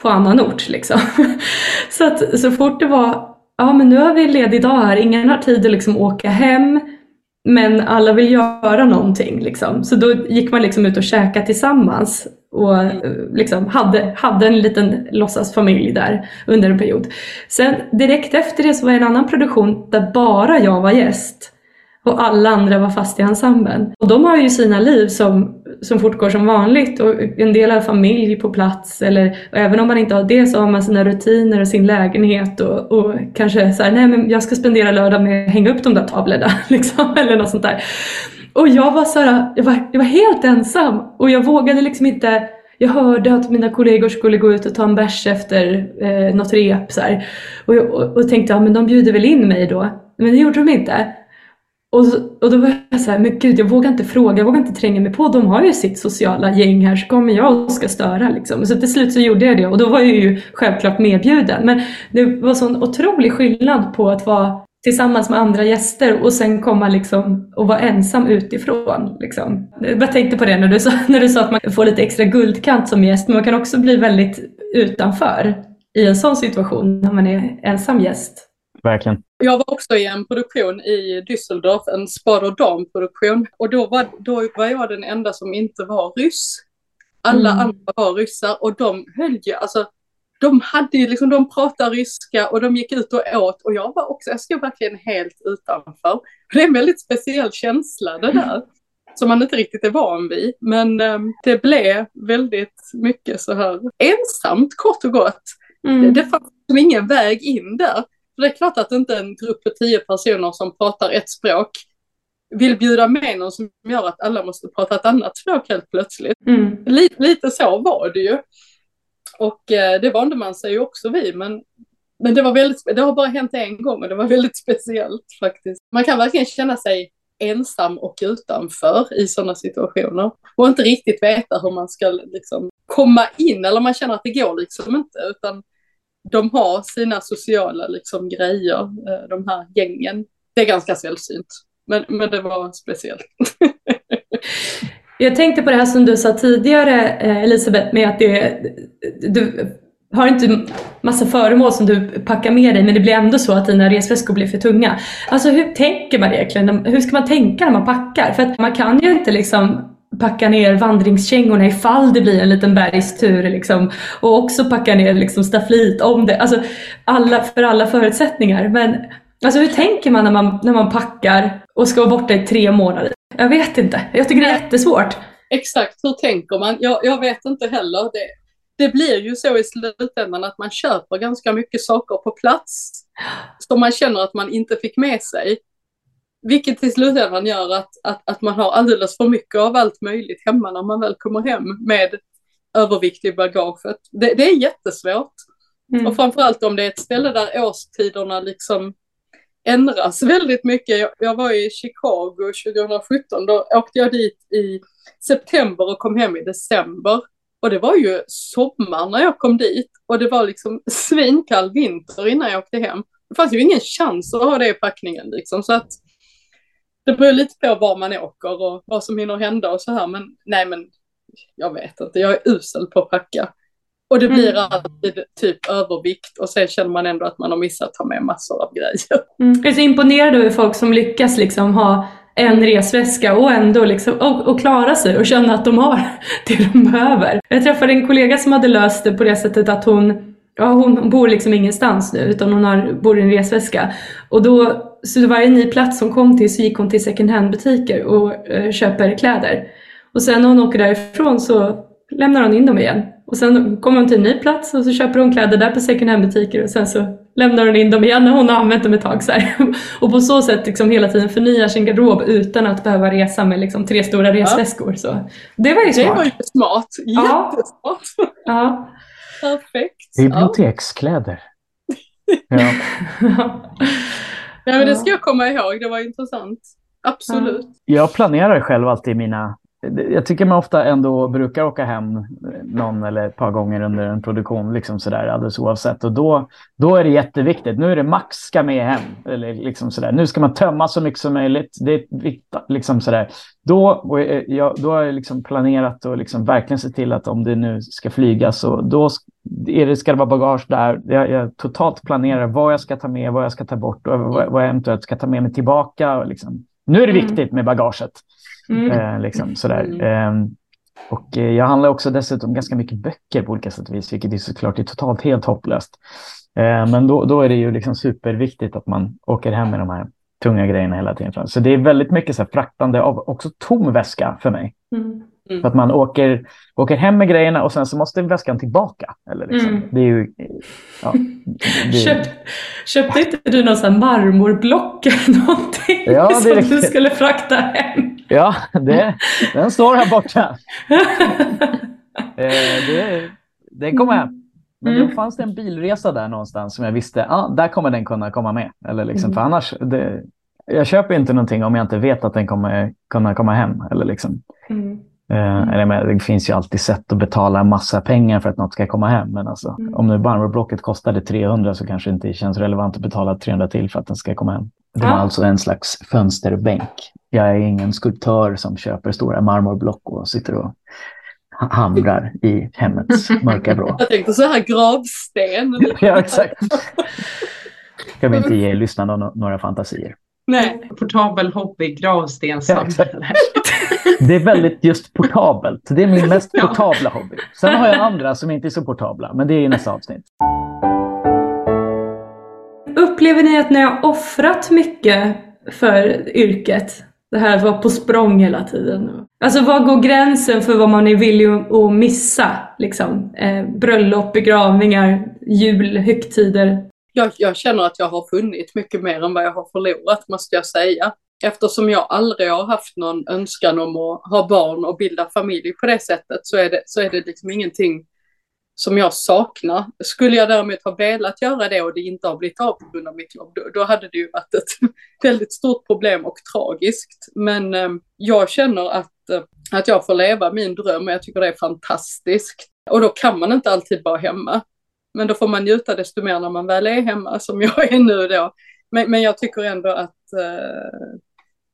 på annan ort. Liksom. så att så fort det var, ja men nu har vi en ledig dag här, ingen har tid att liksom åka hem, men alla vill göra någonting. Liksom. Så då gick man liksom ut och käkade tillsammans och liksom hade, hade en liten låtsasfamilj där under en period. Sen direkt efter det så var det en annan produktion där bara jag var gäst och alla andra var fast i ensemblen. Och de har ju sina liv som, som fortgår som vanligt och en del har familj på plats eller även om man inte har det så har man sina rutiner och sin lägenhet och, och kanske så här, nej men jag ska spendera lördag med att hänga upp de där tavlorna liksom, eller något sånt där. Och jag var så här, jag var, jag var helt ensam och jag vågade liksom inte jag hörde att mina kollegor skulle gå ut och ta en bärs efter eh, något rep så och, och, och tänkte ja men de bjuder väl in mig då. Men det gjorde de inte. Och, och då var jag så här, men gud jag vågar inte fråga, jag vågar inte tränga mig på. De har ju sitt sociala gäng här så kommer jag och ska störa liksom. Så till slut så gjorde jag det och då var jag ju självklart medbjuden. Men det var sån otrolig skillnad på att vara tillsammans med andra gäster och sen komma liksom och vara ensam utifrån. Liksom. Jag tänkte på det när du, sa, när du sa att man får lite extra guldkant som gäst, men man kan också bli väldigt utanför i en sån situation när man är ensam gäst. Verkligen. Jag var också i en produktion i Düsseldorf, en spar och damproduktion. Och då var, då var jag den enda som inte var ryss. Alla mm. andra var ryssar och de höll ju, alltså de hade ju liksom, de pratade ryska och de gick ut och åt och jag var också, jag stod verkligen helt utanför. Det är en väldigt speciell känsla det där. Som man inte riktigt är van vid. Men um, det blev väldigt mycket så här ensamt kort och gott. Mm. Det, det fanns liksom ingen väg in där. För det är klart att inte en grupp på tio personer som pratar ett språk vill bjuda med någon som gör att alla måste prata ett annat språk helt plötsligt. Mm. Lite, lite så var det ju. Och eh, det vande man sig ju också vid, men, men det, var väldigt, det har bara hänt en gång och det var väldigt speciellt faktiskt. Man kan verkligen känna sig ensam och utanför i sådana situationer och inte riktigt veta hur man ska liksom komma in eller man känner att det går liksom inte utan de har sina sociala liksom, grejer, eh, de här gängen. Det är ganska sällsynt, men, men det var speciellt. Jag tänkte på det här som du sa tidigare eh, Elisabeth med att det, du har inte massa föremål som du packar med dig men det blir ändå så att dina resväskor blir för tunga. Alltså hur tänker man egentligen? Hur ska man tänka när man packar? För att man kan ju inte liksom packa ner vandringskängorna ifall det blir en liten bergstur liksom. Och också packa ner liksom stafflit om det, alltså alla, för alla förutsättningar. Men alltså hur tänker man när man, när man packar och ska vara borta i tre månader? Jag vet inte, jag tycker det är jättesvårt. Exakt, hur tänker man? Jag, jag vet inte heller. Det, det blir ju så i slutändan att man köper ganska mycket saker på plats som man känner att man inte fick med sig. Vilket i slutändan gör att, att, att man har alldeles för mycket av allt möjligt hemma när man väl kommer hem med övervikt i bagaget. Det, det är jättesvårt. Mm. Och framförallt om det är ett ställe där årstiderna liksom ändras väldigt mycket. Jag, jag var i Chicago 2017, då åkte jag dit i september och kom hem i december. Och det var ju sommar när jag kom dit och det var liksom svinkall vinter innan jag åkte hem. Det fanns ju ingen chans att ha det i packningen liksom. Så att det beror lite på var man åker och vad som hinner hända och så här. Men nej, men jag vet inte. Jag är usel på att packa. Och det blir mm. alltid typ övervikt och sen känner man ändå att man har missat att ta med massor av grejer. Mm. Jag är så imponerad över folk som lyckas liksom ha en resväska och ändå liksom, och, och klara sig och känna att de har det de behöver. Jag träffade en kollega som hade löst det på det sättet att hon, ja, hon bor liksom ingenstans nu utan hon har, bor i en resväska. Och då, så varje ny plats hon kom till så gick hon till second hand butiker och eh, köper kläder. Och sen när hon åker därifrån så lämnar hon in dem igen. Och sen kommer hon till en ny plats och så köper hon kläder där på second hand butiker och sen så lämnar hon in dem igen när hon har använt dem ett tag. Så här. Och på så sätt liksom hela tiden förnyar sin garderob utan att behöva resa med liksom tre stora resväskor. Ja. Så det var ju smart. Det var ju smart. Jättesmart. Ja. Perfekt. Bibliotekskläder. ja. ja, men det ska jag komma ihåg. Det var intressant. Absolut. Jag planerar själv alltid mina jag tycker man ofta ändå brukar åka hem någon eller ett par gånger under en produktion, liksom sådär, alldeles oavsett. Och då, då är det jätteviktigt. Nu är det max ska med hem. Eller liksom sådär. Nu ska man tömma så mycket som möjligt. Det är liksom sådär. Då, och jag, då har jag liksom planerat och liksom verkligen se till att om det nu ska flygas, så då är det, ska det vara bagage där. Jag, jag, totalt planerar vad jag ska ta med, vad jag ska ta bort och vad, vad jag eventuellt ska ta med mig tillbaka. Och liksom. Nu är det mm. viktigt med bagaget. Mm. Eh, liksom, sådär. Mm. Eh, och eh, jag handlar också dessutom ganska mycket böcker på olika sätt och vis, vilket är såklart är totalt helt hopplöst. Eh, men då, då är det ju liksom superviktigt att man åker hem med de här tunga grejerna hela tiden. Så det är väldigt mycket så här fraktande av också tom väska för mig. Mm. Mm. För att man åker, åker hem med grejerna och sen så måste väskan tillbaka. Eller liksom. mm. Det är ju, ja, det... Köp, köpte inte du någon sån marmorblock eller någonting ja, det som du skulle frakta hem? Ja, det, den står här borta. eh, det, det kom hem. Men mm. då fanns det en bilresa där någonstans som jag visste, ah, där kommer den kunna komma med. Eller liksom, mm. För annars, det, jag köper inte någonting om jag inte vet att den kommer kunna komma hem. Eller liksom. Mm. Eh, eller, men, det finns ju alltid sätt att betala en massa pengar för att något ska komma hem. Men alltså, Mm. om nu marmorblocket kostade 300 så kanske det inte känns relevant att betala 300 till för att den ska komma hem. Det var Ja. alltså en slags fönsterbänk. Jag är ingen skulptör som köper stora marmorblock och sitter och ha- hamrar i hemmets mörka vrå. Jag tänkte så här gravsten. Ja, exakt. Ska vi inte ge lyssnarna no- några fantasier. Nej, Portabel hobby, Ja, gravstenssamlare. Det är väldigt just portabelt. Det är min mest Ja. portabla hobby. Sen har jag andra som inte är så portabla, men det är i nästa avsnitt. Upplever ni att ni har offrat mycket för yrket? Det här att vara på språng hela tiden. Alltså var går gränsen för vad man är villig att missa? Liksom? Eh, bröllop, begravningar, jul, högtider. jag, jag känner att jag har funnit mycket mer än vad jag har förlorat, måste jag säga. Eftersom jag aldrig har haft någon önskan om att ha barn och bilda familj på det sättet så är det, så är det liksom ingenting som jag saknar. Skulle jag däremot ha velat göra det och det inte har blivit av på grund av mitt jobb, då, då hade det ju varit ett väldigt stort problem och tragiskt. Men eh, jag känner att, eh, att jag får leva min dröm och jag tycker det är fantastiskt. Och då kan man inte alltid vara hemma. Men då får man njuta desto mer när man väl är hemma som jag är nu då. Men, men jag tycker ändå att, eh,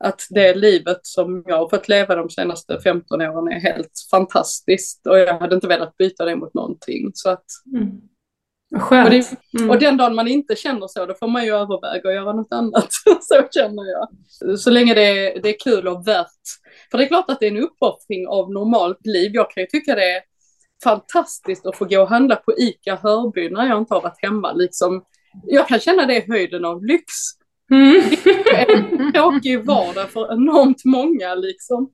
att det livet som jag har fått leva de senaste 15 åren är helt fantastiskt. Och jag hade inte velat byta det mot någonting. Så att, Mm. Och, det, Mm. och den dagen man inte känner så, då får man ju överväga att göra något annat. så känner jag. Så länge det är, det är kul och värt. För det är klart att det är en uppoffring av normalt liv. Jag kan ju tycka det är fantastiskt att få gå och handla på ICA Hörby när jag inte har varit hemma. Liksom, jag kan känna det är höjden av lyx. Mm. En tråkig vardag för enormt många liksom.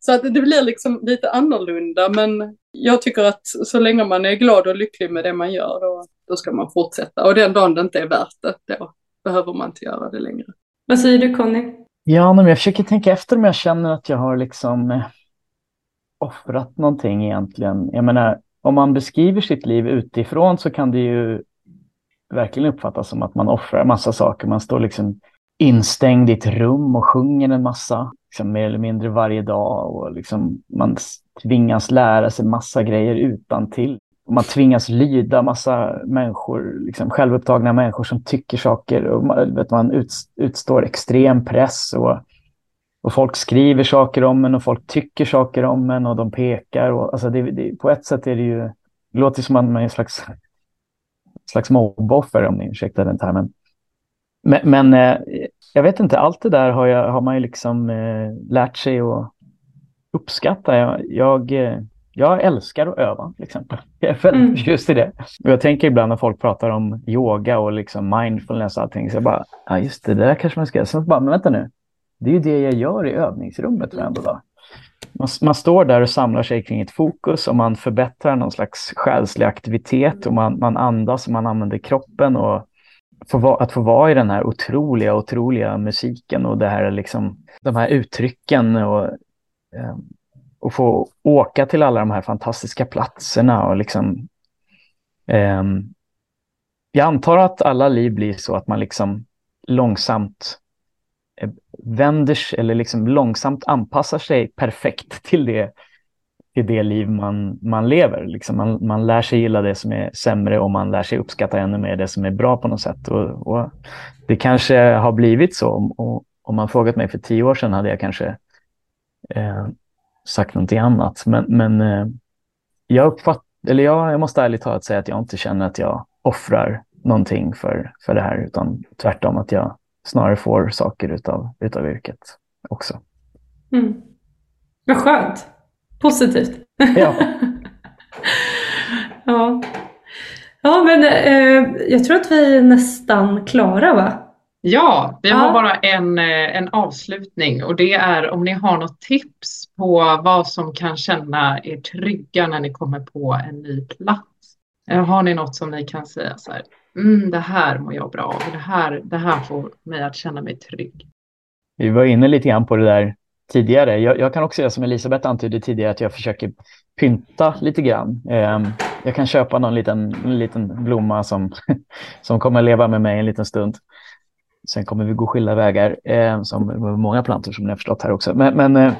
Så att det blir liksom lite annorlunda men jag tycker att så länge man är glad och lycklig med det man gör då, då ska man fortsätta. Och den dagen det inte är värt det, då behöver man inte göra det längre. Vad säger du Conny? Ja, men jag försöker tänka efter om jag känner att jag har liksom eh, offrat någonting egentligen. Jag menar, om man beskriver sitt liv utifrån så kan det ju verkligen uppfattas som att man offrar massa saker. Man står liksom instängd i ett rum och sjunger en massa, liksom mer eller mindre varje dag. Och liksom man tvingas lära sig massa grejer utan till. Man tvingas lyda massa människor, liksom självupptagna människor som tycker saker. Och man, vet, man utstår extrem press. Och, och folk skriver saker om en och folk tycker saker om en och de pekar. Och, alltså det, det, på ett sätt är det ju, det låter som att man är en slags, slags mobboffer om ni ursäktar den termen. Men, men eh, jag vet inte, allt det där har, jag, har man ju liksom eh, lärt sig att uppskatta. Jag, jag, eh, jag älskar att öva till exempel. Jag är väldigt Mm. förtjust i det. Och jag tänker ibland när folk pratar om yoga och liksom mindfulness och allting, så jag bara, ja just det, det där kanske man ska göra. Sen bara, men vänta nu, det är ju det jag gör i övningsrummet varenda dag. Man, man står där och samlar sig kring ett fokus och man förbättrar någon slags själslig aktivitet och man, man andas och man använder kroppen och få va, att få vara i den här otroliga, otroliga musiken och det här liksom, de här uttrycken och, eh, och få åka till alla de här fantastiska platserna och liksom eh, jag antar att alla liv blir så att man liksom långsamt vänder sig eller liksom långsamt anpassar sig perfekt till det, till det liv man, man lever. Liksom man, man lär sig gilla det som är sämre och man lär sig uppskatta ännu mer det som är bra på något sätt. Och, och det kanske har blivit så. Och, om man frågat mig för tio år sedan hade jag kanske eh, sagt någonting annat. Men, men eh, jag uppfattar, eller jag, jag måste ärligt talat säga att jag inte känner att jag offrar någonting för, för det här, utan tvärtom att jag snarare får saker utav, utav yrket också. Mm. Vad skönt. Positivt. Ja. ja. Ja, men eh, jag tror att vi är nästan klara va? Ja, vi har Ja. bara en, eh, en avslutning och det är om ni har något tips på vad som kan känna er trygga när ni kommer på en ny plats. Eh, Har ni något som ni kan säga så här, mm, det här mår jag bra av, det här, det här får mig att känna mig trygg. Vi var inne lite grann på det där tidigare. Jag, jag kan också göra som Elisabeth antydde tidigare, att jag försöker pynta lite grann. Eh, jag kan köpa någon liten, liten blomma som, som kommer leva med mig en liten stund. sen kommer vi gå skilda vägar, eh, som många plantor som ni har förstått här också. Men, men eh,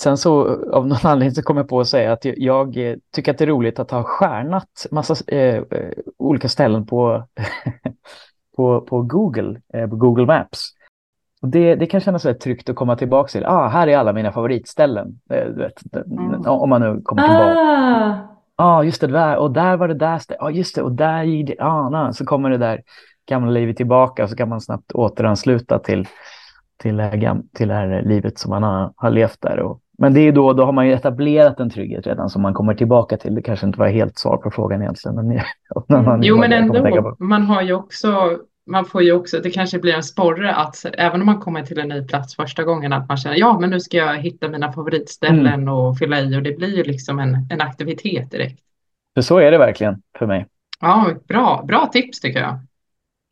sen så av någon anledning så kom jag på att säga att jag, jag eh, tycker att det är roligt att ha stjärnat massa eh, eh, olika ställen på, på, på Google, på Google Maps. Och det, det kan kännas väldigt tryggt att komma tillbaka till. Ah, här är alla mina favoritställen. Du vet, mm. Om man nu kommer tillbaka. Ah. ah, just det där. Och där var det där. Ja, ah, just det. Och där gick det. Ah, nah. Så kommer det där gamla livet tillbaka. Så kan man snabbt återansluta till, till, det, här, till det här livet som man har, har levt där. Och, men det är då, då har man ju etablerat en trygghet redan som man kommer tillbaka till. Det kanske inte var helt svar på frågan egentligen. Men, mm. Jo, men ändå. Man har ju också man får ju också, det kanske blir en sporre att även om man kommer till en ny plats första gången att man känner ja men nu ska jag hitta mina favoritställen mm. och fylla i och det blir ju liksom en, en aktivitet direkt. För så är det verkligen för mig. Ja, bra, bra tips tycker jag.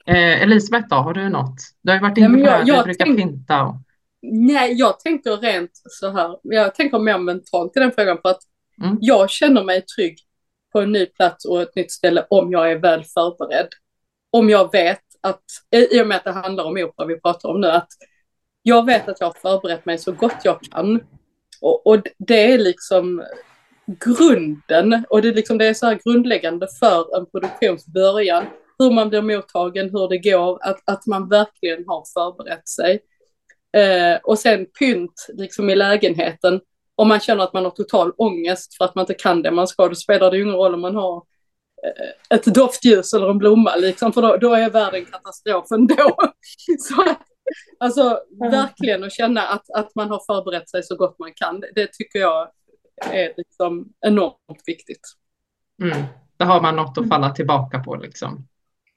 Eh, Elisabeth då, har du något? Du har ju varit inne på det du brukar finta. Och... Nej, jag tänker rent så här, jag tänker mer mentalt i den frågan för att mm. jag känner mig trygg på en ny plats och ett nytt ställe om jag är väl förberedd. Om jag vet att, i och med att det handlar om opera vi pratar om nu, att jag vet att jag har förberett mig så gott jag kan. Och, och det är liksom grunden, och det är, liksom, det är så här grundläggande för en produktions början, hur man blir mottagen, hur det går, att, att man verkligen har förberett sig. Eh, och sen pynt liksom i lägenheten, om man känner att man har total ångest för att man inte kan det man ska, då spelar det ju ingen roll om man har Eh, ett doftljus eller en blomma, liksom, för då, då är världen katastrof ändå. så att, alltså verkligen att känna att, att man har förberett sig så gott man kan, det tycker jag är liksom enormt viktigt. Mm. Då har man något att falla tillbaka på liksom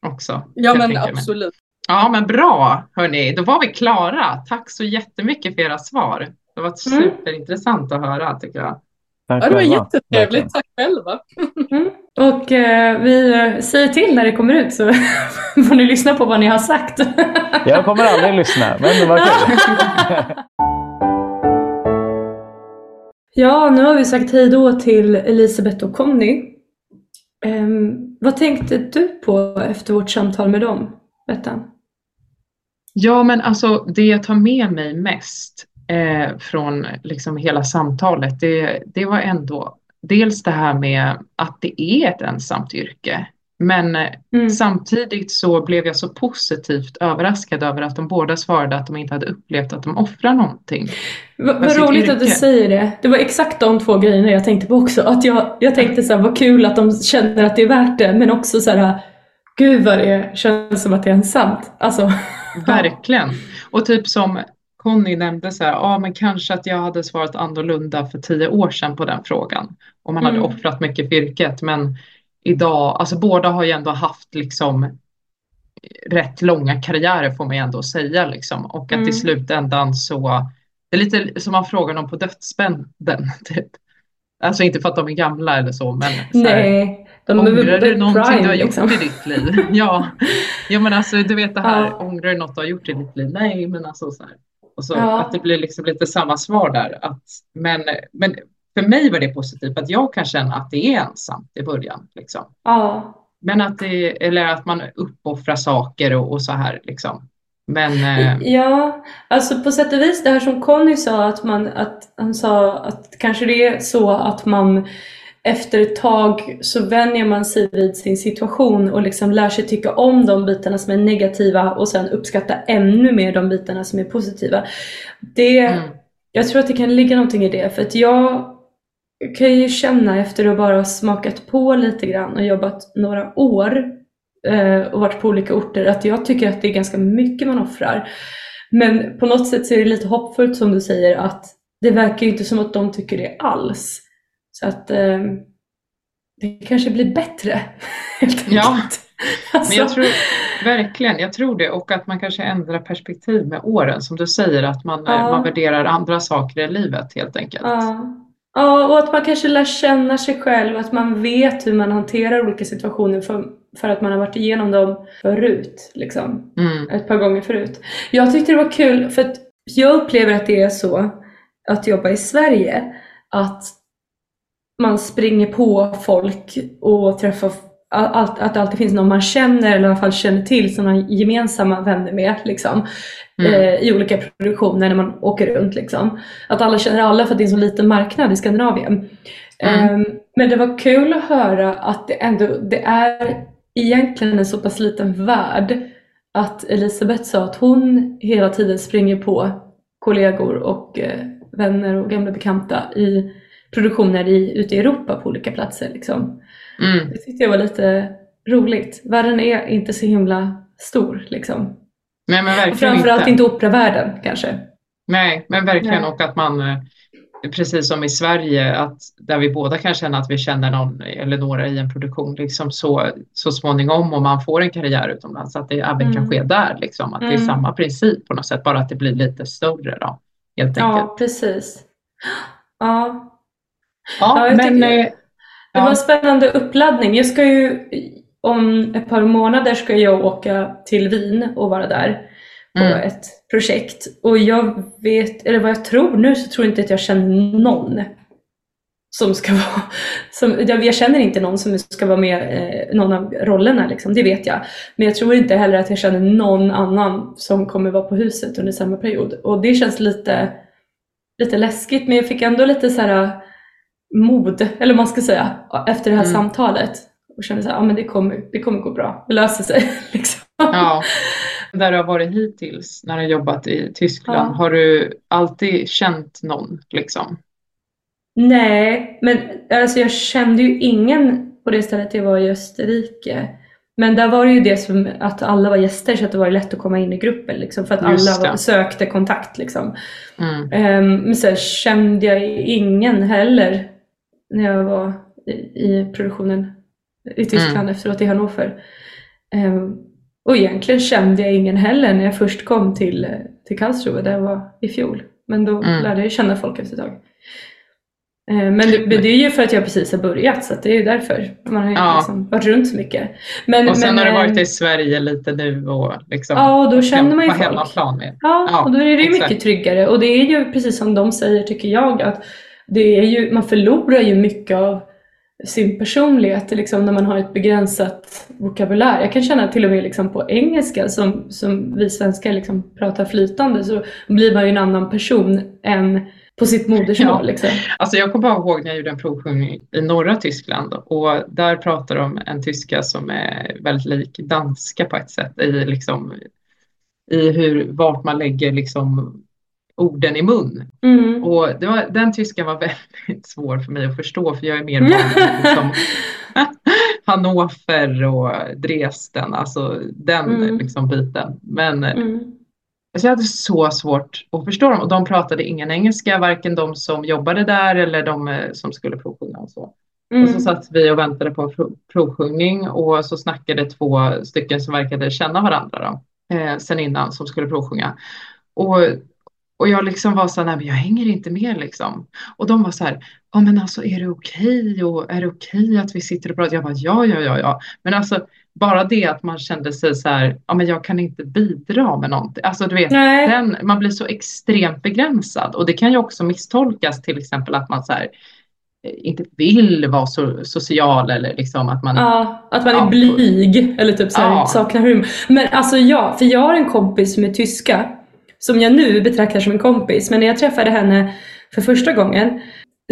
också. Ja men absolut. Ja men bra hörni, då var vi klara. Tack så jättemycket för era svar. Det var mm. superintressant att höra tycker jag. Tack ja, det var jättetrevligt. Tack själva. Mm. Och eh, vi säger till när det kommer ut så får ni lyssna på vad ni har sagt. Jag kommer aldrig lyssna, men det var kul. ja, nu har vi sagt hej då till Elisabeth och Conny. Um, vad tänkte du på efter vårt samtal med dem, Bettan? Ja, men alltså det jag tar med mig mest eh, från liksom hela samtalet, det, det var ändå dels det här med att det är ett ensamt yrke. Men eh, mm. samtidigt så blev jag så positivt överraskad över att de båda svarade att de inte hade upplevt att de offrar någonting. Vad roligt yrke. att du säger det. Det var exakt de två grejerna jag tänkte på också. Att jag, jag tänkte så här, vad kul att de känner att det är värt det. Men också så här, gud vad det känns som att det är ensamt. Alltså. Verkligen. Och typ som Conny nämnde så här, ja men kanske att jag hade svarat annorlunda för tio år sedan på den frågan. Om man mm. hade offrat mycket för yrket. Men idag, alltså båda har ju ändå haft liksom rätt långa karriärer får man ju ändå säga liksom. Och att mm. i slutändan så, det är lite som man frågar någon på dödsbänden typ. Alltså inte för att de är gamla eller så, men så här, Nej, de ångrar du någonting du har gjort liksom. i ditt liv? ja. ja, men alltså du vet det här, ja. ångrar du något du har gjort i ditt liv? Nej, men alltså så här. Och så ja. att det blir liksom lite samma svar där. Att, men, men för mig var det positivt att jag kan känna att det är ensamt i början. Liksom. Ja. Men att det, eller att man uppoffrar saker och, och så här liksom. Men, eh... Ja, alltså på sätt och vis det här som Conny sa att man, att han sa att kanske det är så att man efter ett tag så vänjer man sig vid sin situation och liksom lär sig tycka om de bitarna som är negativa och sen uppskatta ännu mer de bitarna som är positiva. Det, mm. Jag tror att det kan ligga någonting i det för att jag kan ju känna efter att bara ha smakat på lite grann och jobbat några år eh, och varit på olika orter att jag tycker att det är ganska mycket man offrar. Men på något sätt så är det lite hoppfullt som du säger att det verkar ju inte som att de tycker det alls. Så att eh, det kanske blir bättre. Ja, alltså. men jag tror verkligen, jag tror det och att man kanske ändrar perspektiv med åren som du säger att man, ja. man värderar andra saker i livet helt enkelt. Ja. ja, och att man kanske lär känna sig själv, att man vet hur man hanterar olika situationer för, för att man har varit igenom dem förut, liksom. Mm. ett par gånger förut. Jag tyckte det var kul för att jag upplever att det är så att jobba i Sverige, att man springer på folk och träffar allt, att det alltid finns någon man känner eller i alla fall känner till som man gemensamma vänner med liksom, Mm. eh, i olika produktioner när man åker runt. Liksom. Att alla känner alla för att det är en så liten marknad i Skandinavien. Mm. Eh, men det var kul att höra att det ändå det är egentligen en så pass liten värld att Elisabeth sa att hon hela tiden springer på kollegor och eh, vänner och gamla bekanta i produktioner i, ute i Europa på olika platser. Liksom. Mm. Det tyckte jag var lite roligt. Världen är inte så himla stor liksom. Nej, men Och verkligen framförallt inte. inte operavärlden kanske. Nej, men verkligen Nej. och att man, eh, precis som i Sverige, att där vi båda kan känna att vi känner någon eller några i en produktion, liksom så, så småningom om man får en karriär utomlands, att det även kan Mm. ske där, liksom, att det är Mm. samma princip på något sätt, bara att det blir lite större då, helt enkelt. Ja, precis. Ja, Ja, Ja, men eh, det var en spännande uppladdning. Jag ska ju, om ett par månader ska jag åka till Wien och vara där på Mm. ett projekt. Och jag vet, eller vad jag tror nu, så tror jag inte att jag känner någon som ska vara, som, jag, jag känner inte någon som ska vara med eh, någon av rollerna liksom, det vet jag. Men jag tror inte heller att jag känner någon annan som kommer vara på huset under samma period. Och det känns lite, lite läskigt men jag fick ändå lite så här mod, eller vad man ska säga, efter det här Mm. samtalet. Och kände så här, ja men det kommer, det kommer gå bra, det löser sig. Liksom. ja, där du har varit hittills, när du har jobbat i Tyskland, Ja. har du alltid känt någon, liksom? Nej, men alltså jag kände ju ingen på det stället jag var i Österrike. Men där var det ju det som att alla var gäster så att det var lätt att komma in i gruppen liksom, för att alla sökte kontakt. Liksom. Mm. Ehm, men sen kände jag ingen heller när jag var i, i produktionen i Tyskland Mm. efteråt i Hannover. Ehm, och egentligen kände jag ingen heller när jag först kom till, till Karlsruhe där jag var i fjol. Men då Mm. lärde jag känna folk efter ett tag. Ehm, men det, det är ju för att jag precis har börjat så det är ju därför. Man har ju Ja. liksom varit runt så mycket. Men, Och sen men, har du varit ehm, i Sverige lite nu och liksom Ja, och då känner man ju folk. hemmaplan med. Ja, Ja, och då är det ju exakt. mycket tryggare. Och det är ju precis som de säger, tycker jag, att det är ju, man förlorar ju mycket av sin personlighet liksom, när man har ett begränsat vokabulär. Jag kan känna till och med liksom, på engelska, som, som vi svenskar liksom, pratar flytande, så blir man ju en annan person än på sitt modersmål. Ja. Liksom. Alltså jag kommer bara ihåg när jag gjorde en provsjungning i norra Tyskland och där pratar de en tyska som är väldigt lik danska på ett sätt i liksom i hur, vart man lägger liksom orden i mun. Mm. Och var, den tyskan var väldigt svår för mig att förstå för jag är mer van liksom Hannover och Dresden, alltså den Mm. liksom biten. Men Mm. Alltså jag hade så svårt att förstå dem och de pratade ingen engelska, varken de som jobbade där eller de eh, som skulle provsjunga och så. Och så Mm. satt vi och väntade på en provsjungning och så snackade två stycken som verkade känna varandra då, eh, sen innan som skulle provsjunga. Och, och jag liksom var så här, nej jag hänger inte med liksom. Och de var så här, ja men alltså är det okej och är det okej att vi sitter och pratar? Jag bara, ja, ja, ja, ja. Men alltså bara det att man kände sig så här, ja men jag kan inte bidra med någonting. Alltså du vet, den, man blir så extremt begränsad och det kan ju också misstolkas till exempel att man så här, eh, inte vill vara så social eller liksom att man Ja, att man Ja. är blyg eller typ så här, Ja. saknar humor. Men alltså ja, för jag har en kompis som är tyska som jag nu betraktar som en kompis. Men när jag träffade henne för första gången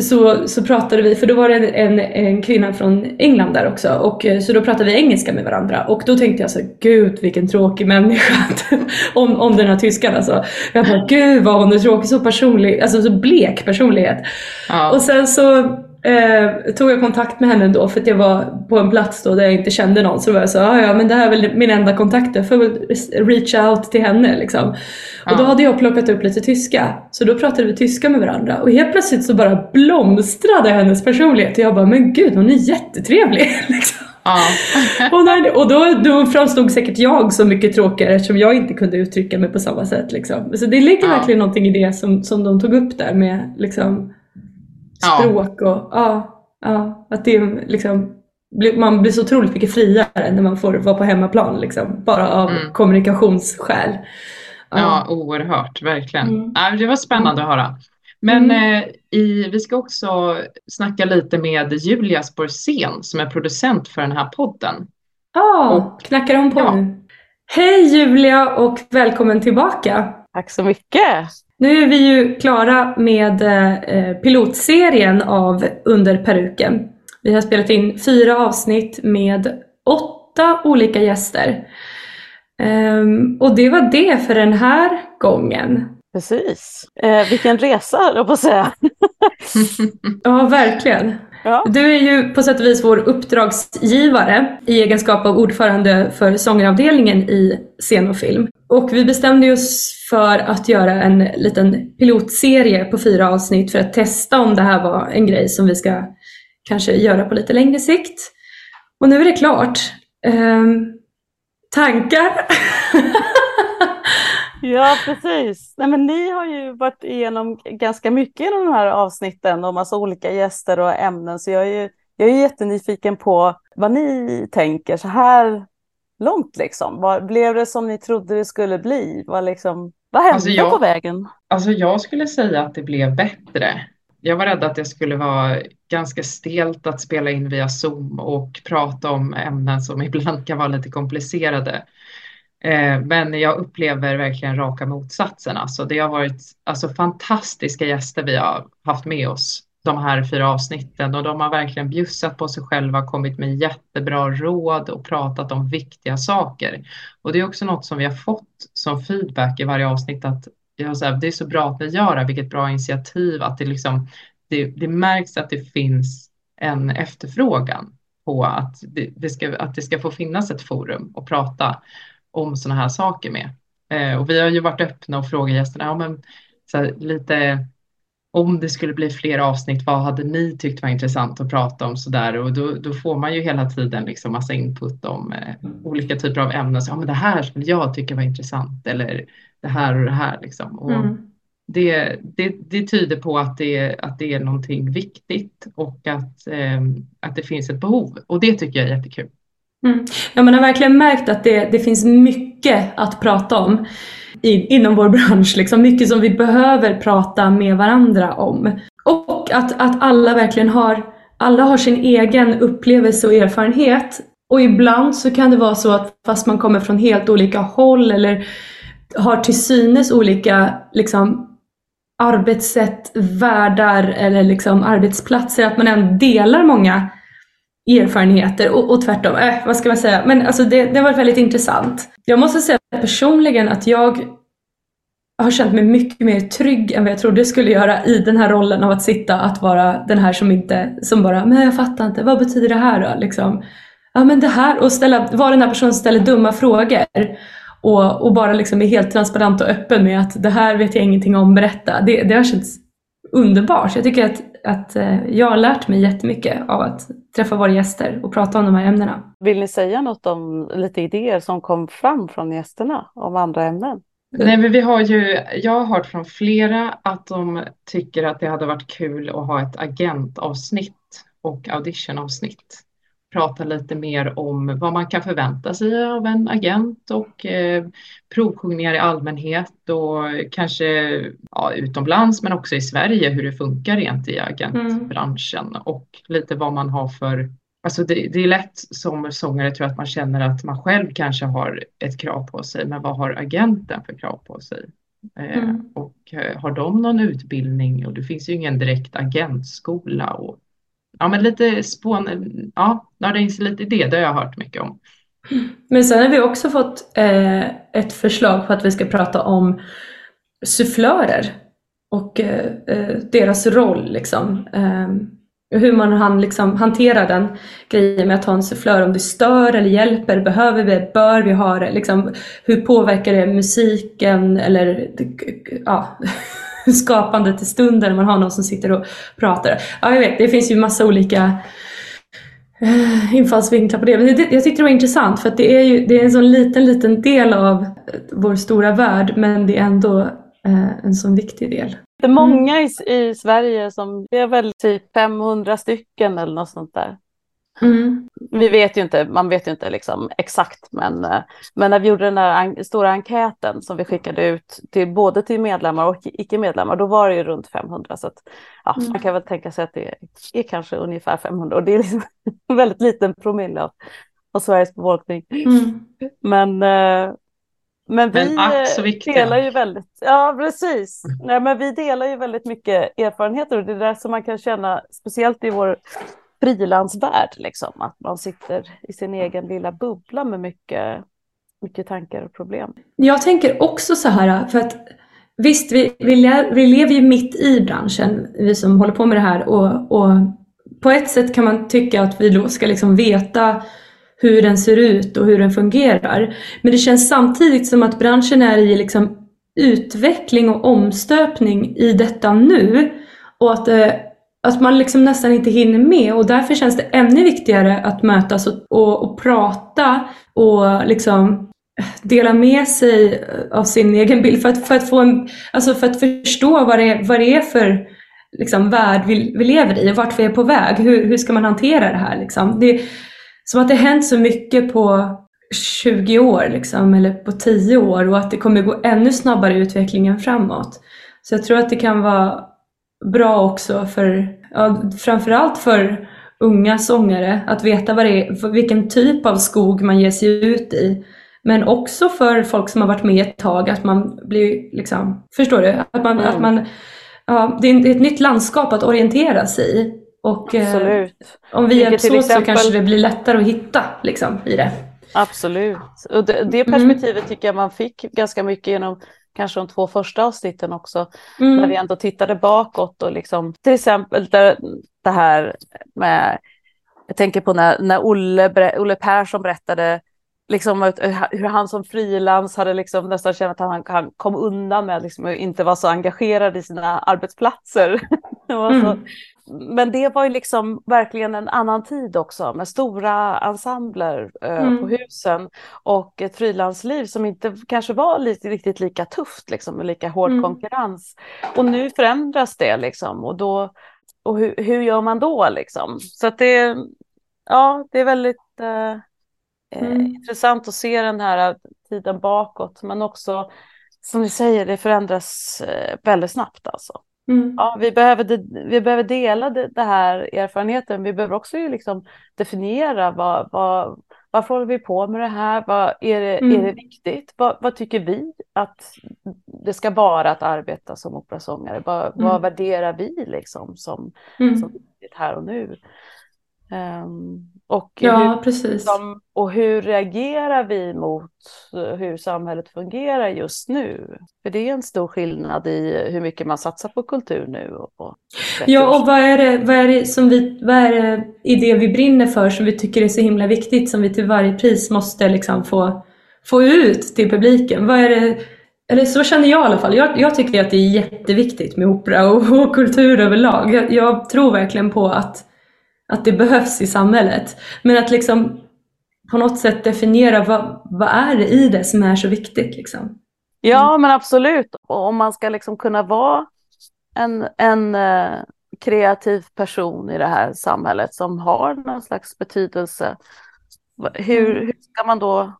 så, så pratade vi, för då var det en, en, kvinna från England där också. Och, eh, så då pratade vi engelska med varandra. Och då tänkte jag så gud vilken tråkig människa. om, om den här tyskan alltså. Jag bara, gud vad hon är tråkig, så personlig, alltså så blek personlighet. ja, Och sen så eh, tog jag kontakt med henne då för att jag var på en plats då där jag inte kände någon. Så då var jag så ja ja men det här är väl min enda kontakt, jag får väl reach out till henne liksom. Och då Ja. hade jag plockat upp lite tyska. Så då pratade vi tyska med varandra. Och helt plötsligt så bara blomstrade hennes personlighet. Och jag bara, men gud hon är jättetrevlig. liksom. ja. Och, då, då framstod säkert jag så mycket tråkigare eftersom jag inte kunde uttrycka mig på samma sätt. Liksom. Så det ligger Ja. verkligen någonting i det som, som de tog upp där med liksom, Ja. Språk och ja, ja, att det liksom man blir så otroligt mycket friare när man får vara på hemmaplan liksom, bara av Mm. kommunikationsskäl. Ja, oerhört, verkligen. Mm. Ja, det var spännande att höra. Men mm. eh, i, vi ska också snacka lite med Julia Sporsén som är producent för den här podden. Ja, oh, knackar hon på ja. nu? Hej Julia och välkommen tillbaka! Tack så mycket! Nu är vi ju klara med eh, pilotserien av Under peruken. Vi har spelat in fyra avsnitt med åtta olika gäster. Um, och det var det för den här gången. Precis. Eh, vilken resa, jag på att säga. ja, verkligen. Ja. Du är ju på sätt och vis vår uppdragsgivare i egenskap av ordförande för sångeravdelningen i scen och film. Och vi bestämde oss för att göra en liten pilotserie på fyra avsnitt för att testa om det här var en grej som vi ska kanske göra på lite längre sikt. Och nu är det klart. Ehm, tankar? ja, precis. Nej, men ni har ju varit igenom ganska mycket i de här avsnitten och massa olika gäster och ämnen, så jag är ju jag är jättenyfiken på vad ni tänker så här långt. Liksom. Vad, blev det som ni trodde det skulle bli? Vad, liksom, vad hände alltså jag, på vägen? Alltså jag skulle säga att det blev bättre. Jag var rädd att det skulle vara ganska stelt att spela in via Zoom och prata om ämnen som ibland kan vara lite komplicerade. Eh, men jag upplever verkligen raka motsatsen. Alltså det har varit alltså, fantastiska gäster vi har haft med oss de här fyra avsnitten och de har verkligen bjussat på sig själva, kommit med jättebra råd och pratat om viktiga saker. Och det är också något som vi har fått som feedback i varje avsnitt att jag det är så bra att ni gör det, vilket bra initiativ, att det, liksom, det, det märks att det finns en efterfrågan på att det, det, ska, att det ska få finnas ett forum och prata om sådana här saker med. Eh, och vi har ju varit öppna och frågat gästerna, ja, men, här, lite om det skulle bli fler avsnitt, vad hade ni tyckt var intressant att prata om sådär? Och då, då får man ju hela tiden liksom massa input om eh, olika typer av ämnen. Så, ja, men det här skulle jag tycka var intressant eller det här och det här. Liksom. Och mm. det, det, det, tyder på att det, att det är någonting viktigt och att, eh, att det finns ett behov. Och det tycker jag är jättekul. Mm. Ja, man har verkligen märkt att det, det finns mycket att prata om i, inom vår bransch. Liksom. Mycket som vi behöver prata med varandra om. Och att, att alla verkligen har, alla har sin egen upplevelse och erfarenhet. Och ibland så kan det vara så att fast man kommer från helt olika håll eller har till synes olika liksom, arbetssätt, världar eller liksom arbetsplatser, att man ändå delar många erfarenheter och, och tvärtom. Äh, vad ska man säga? Men alltså det, det har varit väldigt intressant. Jag måste säga personligen att jag har känt mig mycket mer trygg än vad jag trodde jag skulle göra i den här rollen av att sitta, att vara den här som inte, som bara, men jag fattar inte, vad betyder det här då? Liksom, ja men det här, och ställa, vara den här personen som ställer dumma frågor och, och bara liksom är helt transparent och öppen med att det här vet jag ingenting om, berätta. Det, det har känts underbart. Jag tycker att, att eh, jag har lärt mig jättemycket av att träffa våra gäster och prata om de här ämnena. Vill ni säga något om lite idéer som kom fram från gästerna om andra ämnen? Nej, men vi har ju, jag har hört från flera att de tycker att det hade varit kul att ha ett agentavsnitt och auditionavsnitt prata lite mer om vad man kan förvänta sig av en agent och eh, provsjungningar i allmänhet och kanske ja, utomlands men också i Sverige hur det funkar rent i agentbranschen mm. och lite vad man har för Alltså det, det, är lätt som sångare tror jag att man känner att man själv kanske har ett krav på sig, men vad har agenten för krav på sig? Eh, mm. och eh, har de någon utbildning? Och det finns ju ingen direkt agentskola och ja, men lite spån, ja, nörda lite det, det har jag hört mycket om. Men sen har vi också fått eh, ett förslag på att vi ska prata om sufflörer och eh, eh deras roll. Liksom. Eh, hur man han liksom hanterar den grejen med att ha en sufflör, om det stör eller hjälper, behöver vi, bör vi ha det, liksom, hur påverkar det musiken eller ja, skapandet i stunden när man har någon som sitter och pratar. Ja, jag vet, det finns ju massa olika uh, infallsvinklar på det. Men det, jag tyckte det var intressant för att det är ju det är en sån liten, liten del av vår stora värld men det är ändå uh, en sån viktig del. Det är många i, i Sverige som, det är väl typ 500 stycken eller något sånt där. Mm. Vi vet ju inte, man vet ju inte liksom exakt, men, eh, men när vi gjorde den där an stora enkäten som vi skickade ut till både till medlemmar och icke-medlemmar, då var det ju runt 500. Så att, ja, mm. man kan väl tänka sig att det är kanske ungefär 500 och det är liksom en väldigt liten promille av, av Sveriges befolkning. Mm. Men, eh, men vi men delar ju väldigt, ja precis, Nej, men vi delar ju väldigt mycket erfarenheter och det är där som man kan känna, speciellt i vår frilansvärld, liksom, att man sitter i sin egen lilla bubbla med mycket, mycket tankar och problem. Jag tänker också så här, för att visst, vi, vi, vi lever ju mitt i branschen, vi som håller på med det här och, och på ett sätt kan man tycka att vi då ska liksom veta hur den ser ut och hur den fungerar. Men det känns samtidigt som att branschen är i liksom utveckling och omstöpning i detta nu och att, det att man liksom nästan inte hinner med och därför känns det ännu viktigare att mötas och, och, och prata och liksom eh, dela med sig av sin egen bild för att, för att, få en, alltså för att förstå vad det är, vad det är för liksom, värld vi, vi lever i och vart vi är på väg. Hur, hur ska man hantera det här? Liksom? Det, som att det hänt så mycket på 20 år liksom, eller på 10 år och att det kommer gå ännu snabbare i utvecklingen framåt. Så jag tror att det kan vara bra också för, ja, framförallt för unga sångare att veta vad det är, vilken typ av skog man ger sig ut i. Men också för folk som har varit med ett tag, att man blir liksom, förstår du? Att man, mm. att man, ja, det är ett nytt landskap att orientera sig i. Och eh, om vi hjälps åt exempel... så kanske det blir lättare att hitta liksom, i det. Absolut. Och det, det mm. perspektivet mm. tycker jag man fick ganska mycket genom kanske de två första avsnitten också. Mm. När vi ändå tittade bakåt och liksom till exempel det, det här med, jag tänker på när, när Olle, Olle Persson berättade liksom hur han som frilans hade liksom nästan känt att han, han kom undan med liksom att inte vara så engagerad i sina arbetsplatser. det var så, mm men det var ju liksom verkligen en annan tid också med stora ensembler eh, mm. på husen och ett frilansliv som inte kanske var lite, riktigt lika tufft liksom med lika hård mm. konkurrens. Och nu förändras det liksom och då och hur, hur gör man då liksom? Så att det, ja, det är väldigt eh, eh, mm. intressant att se den här tiden bakåt men också som du säger, det förändras eh, väldigt snabbt alltså. Mm. Ja, vi, behöver de, vi behöver dela det, det, här erfarenheten. Vi behöver också ju liksom definiera vad, vad, varför håller vi på med det här? Vad, är, det, mm. är det viktigt? Vad, vad, tycker vi att det ska vara att arbeta som operasångare? Vad, mm. vad värderar vi liksom som, mm. som här och nu? Um, och, ja, hur, precis. Som, och hur reagerar vi mot eh, hur samhället fungerar just nu? För det är en stor skillnad i hur mycket man satsar på kultur nu. Och ja, och vad är, det, vad, är det som vi, vad är det i det vi brinner för som vi tycker är så himla viktigt som vi till varje pris måste liksom få, få ut till publiken? Vad är det, eller så känner jag i alla fall. Jag, jag tycker att det är jätteviktigt med opera och, och kultur överlag. Jag, jag tror verkligen på att att det behövs i samhället. Men att liksom på något sätt definiera vad, vad är det i det som är så viktigt. Liksom. Ja men absolut. Och om man ska liksom kunna vara en, en uh, kreativ person i det här samhället som har någon slags betydelse. Hur, mm. hur ska man då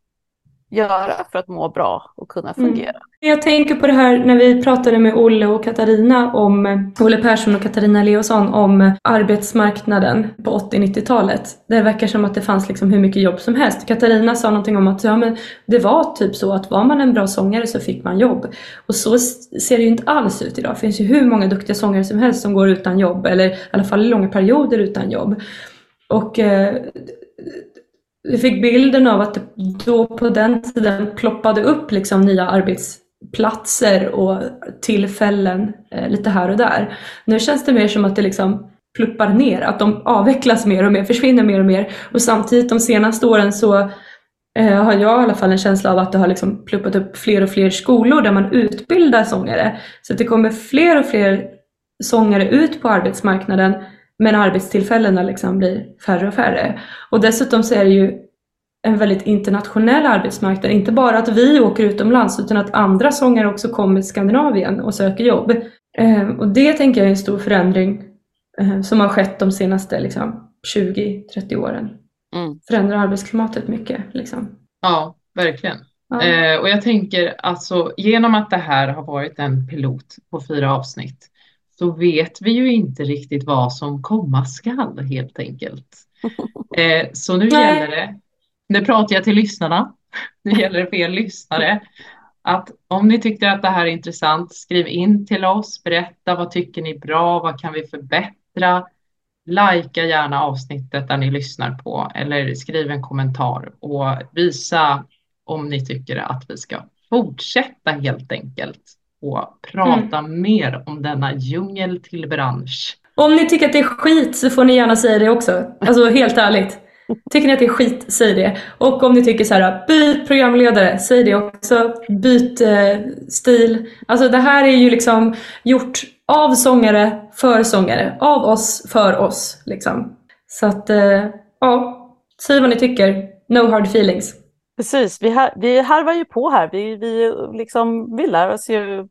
göra för att må bra och kunna mm. fungera. Mm. Jag tänker på det här när vi pratade med Olle och Katarina om, Olle Persson och Katarina Leosson om arbetsmarknaden på 80-90-talet. Det verkar som att det fanns liksom hur mycket jobb som helst. Katarina sa någonting om att ja, men det var typ så att var man en bra sångare så fick man jobb. Och så ser det ju inte alls ut idag. Det finns ju hur många duktiga sångare som helst som går utan jobb eller i alla fall långa perioder utan jobb. Och eh, vi fick bilden av att det då på den tiden ploppade upp liksom nya arbetsplatser och tillfällen eh, lite här och där. Nu känns det mer som att det liksom pluppar ner, att de avvecklas mer och mer, försvinner mer och mer. Och samtidigt de senaste åren så eh, har jag i alla fall en känsla av att det har liksom pluppat upp fler och fler skolor där man utbildar sångare. Så att det kommer fler och fler sångare ut på arbetsmarknaden men arbetstillfällena liksom blir färre och färre. Och dessutom så är det ju en väldigt internationell arbetsmarknad. Inte bara att vi åker utomlands utan att andra sångare också kommer till Skandinavien och söker jobb. Eh, och det tänker jag är en stor förändring eh, som har skett de senaste liksom, 20-30 åren. Mm. Förändrar arbetsklimatet mycket. Liksom. Ja, verkligen. Ja. Eh, och jag tänker alltså genom att det här har varit en pilot på fyra avsnitt så vet vi ju inte riktigt vad som komma skall helt enkelt. Eh, så nu Nej. gäller det, nu pratar jag till lyssnarna, nu gäller det för er lyssnare att om ni tyckte att det här är intressant, skriv in till oss, berätta vad tycker ni är bra, vad kan vi förbättra? Lajka gärna avsnittet där ni lyssnar på eller skriv en kommentar och visa om ni tycker att vi ska fortsätta helt enkelt och prata mer om denna djungel till bransch. Om ni tycker att det är skit så får ni gärna säga det också. Alltså helt ärligt. Tycker ni att det är skit, säg det. Och om ni tycker så här, byt programledare, säg det också. Byt eh, stil. Alltså det här är ju liksom gjort av sångare för sångare. Av oss för oss. Liksom. Så att, eh, ja. Säg vad ni tycker. No hard feelings. Precis, vi, har, vi harvar ju på här. Vi, vi, liksom, vi lär oss ju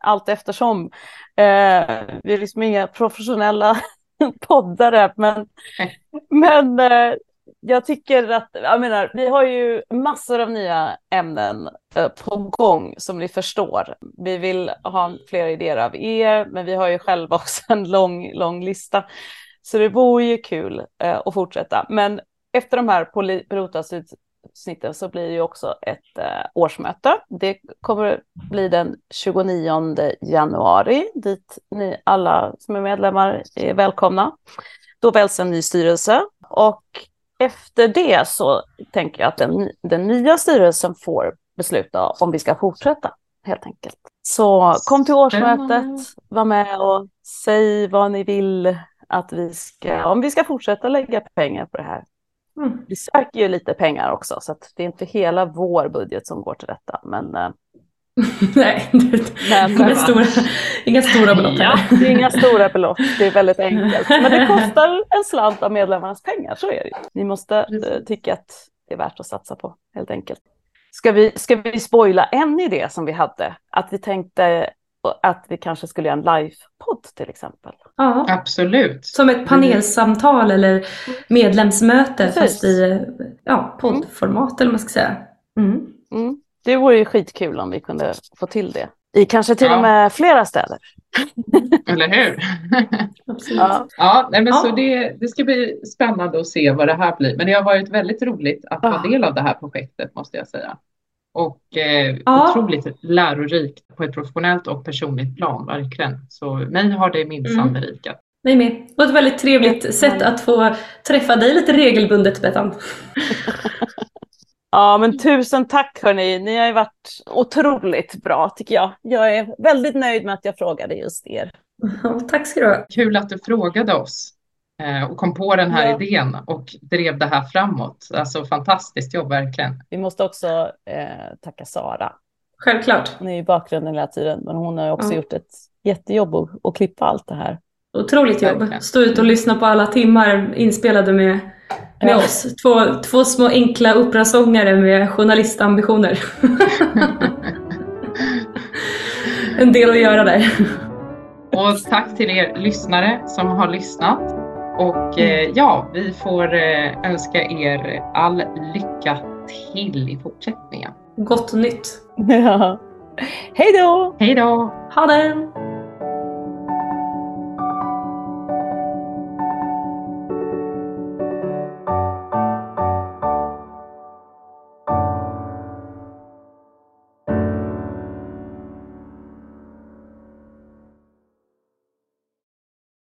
allt eftersom. Eh, vi är liksom inga professionella poddare, men, men eh, jag tycker att, jag menar, vi har ju massor av nya ämnen eh, på gång som ni förstår. Vi vill ha fler idéer av er, men vi har ju själva också en lång, lång lista. Så det vore ju kul eh, att fortsätta. Men efter de här pilotavsnitten så blir det ju också ett eh, årsmöte. Det kommer bli den 29 januari dit ni alla som är medlemmar är välkomna. Då väljs en ny styrelse och efter det så tänker jag att den, den nya styrelsen får besluta om vi ska fortsätta helt enkelt. Så kom till årsmötet, var med och säg vad ni vill att vi ska, om vi ska fortsätta lägga pengar på det här. Mm. Vi söker ju lite pengar också så det är inte hela vår budget som går till detta. Men, eh, Nej, det, men inga, stora, inga stora belopp Ja. det är inga stora belopp, det är väldigt enkelt. Men det kostar en slant av medlemmarnas pengar, så är det ju. Ni måste eh, Precis. tycka att det är värt att satsa på, helt enkelt. Ska vi, ska vi spoila en idé som vi hade? Att vi tänkte att vi kanske skulle göra en livepodd till exempel. Ja. Absolut. Som ett panelsamtal eller medlemsmöte Precis. fast i ja, poddformat eller vad man ska säga. Mm. Mm. Det vore ju skitkul om vi kunde få till det. I kanske till Ja. och med flera städer. Eller hur? Absolut. Ja. Ja, nej, men Ja. så det, det ska bli spännande att se vad det här blir. Men det har varit väldigt roligt att Ja. vara del av det här projektet måste jag säga. Och eh, Ja. otroligt lärorikt på ett professionellt och personligt plan, verkligen. Så mig har det minsann Mm. berikat. Vi med. Det var ett väldigt trevligt sätt att få träffa dig lite regelbundet Bettan. Ja, men tusen tack hörni. Ni har ju varit otroligt bra tycker jag. Jag är väldigt nöjd med att jag frågade just er. Ja, tack ska du ha. Kul att du frågade oss och kom på den här Ja. idén och drev det här framåt. Alltså fantastiskt jobb verkligen. Vi måste också eh, tacka Sara. Självklart. Hon är i bakgrunden hela tiden, men hon har också Ja. gjort ett jättejobb att, att klippa allt det här. Otroligt jobb. Verkligen. Stå ut och lyssna på alla timmar inspelade med, med Ja. oss. Två, två små enkla operasångare med journalistambitioner. en del att göra där. Och tack till er lyssnare som har lyssnat. Och eh, ja, vi får eh, önska er all lycka till i fortsättningen. Gott nytt. Ja. Hej då! Hej då! Ha det!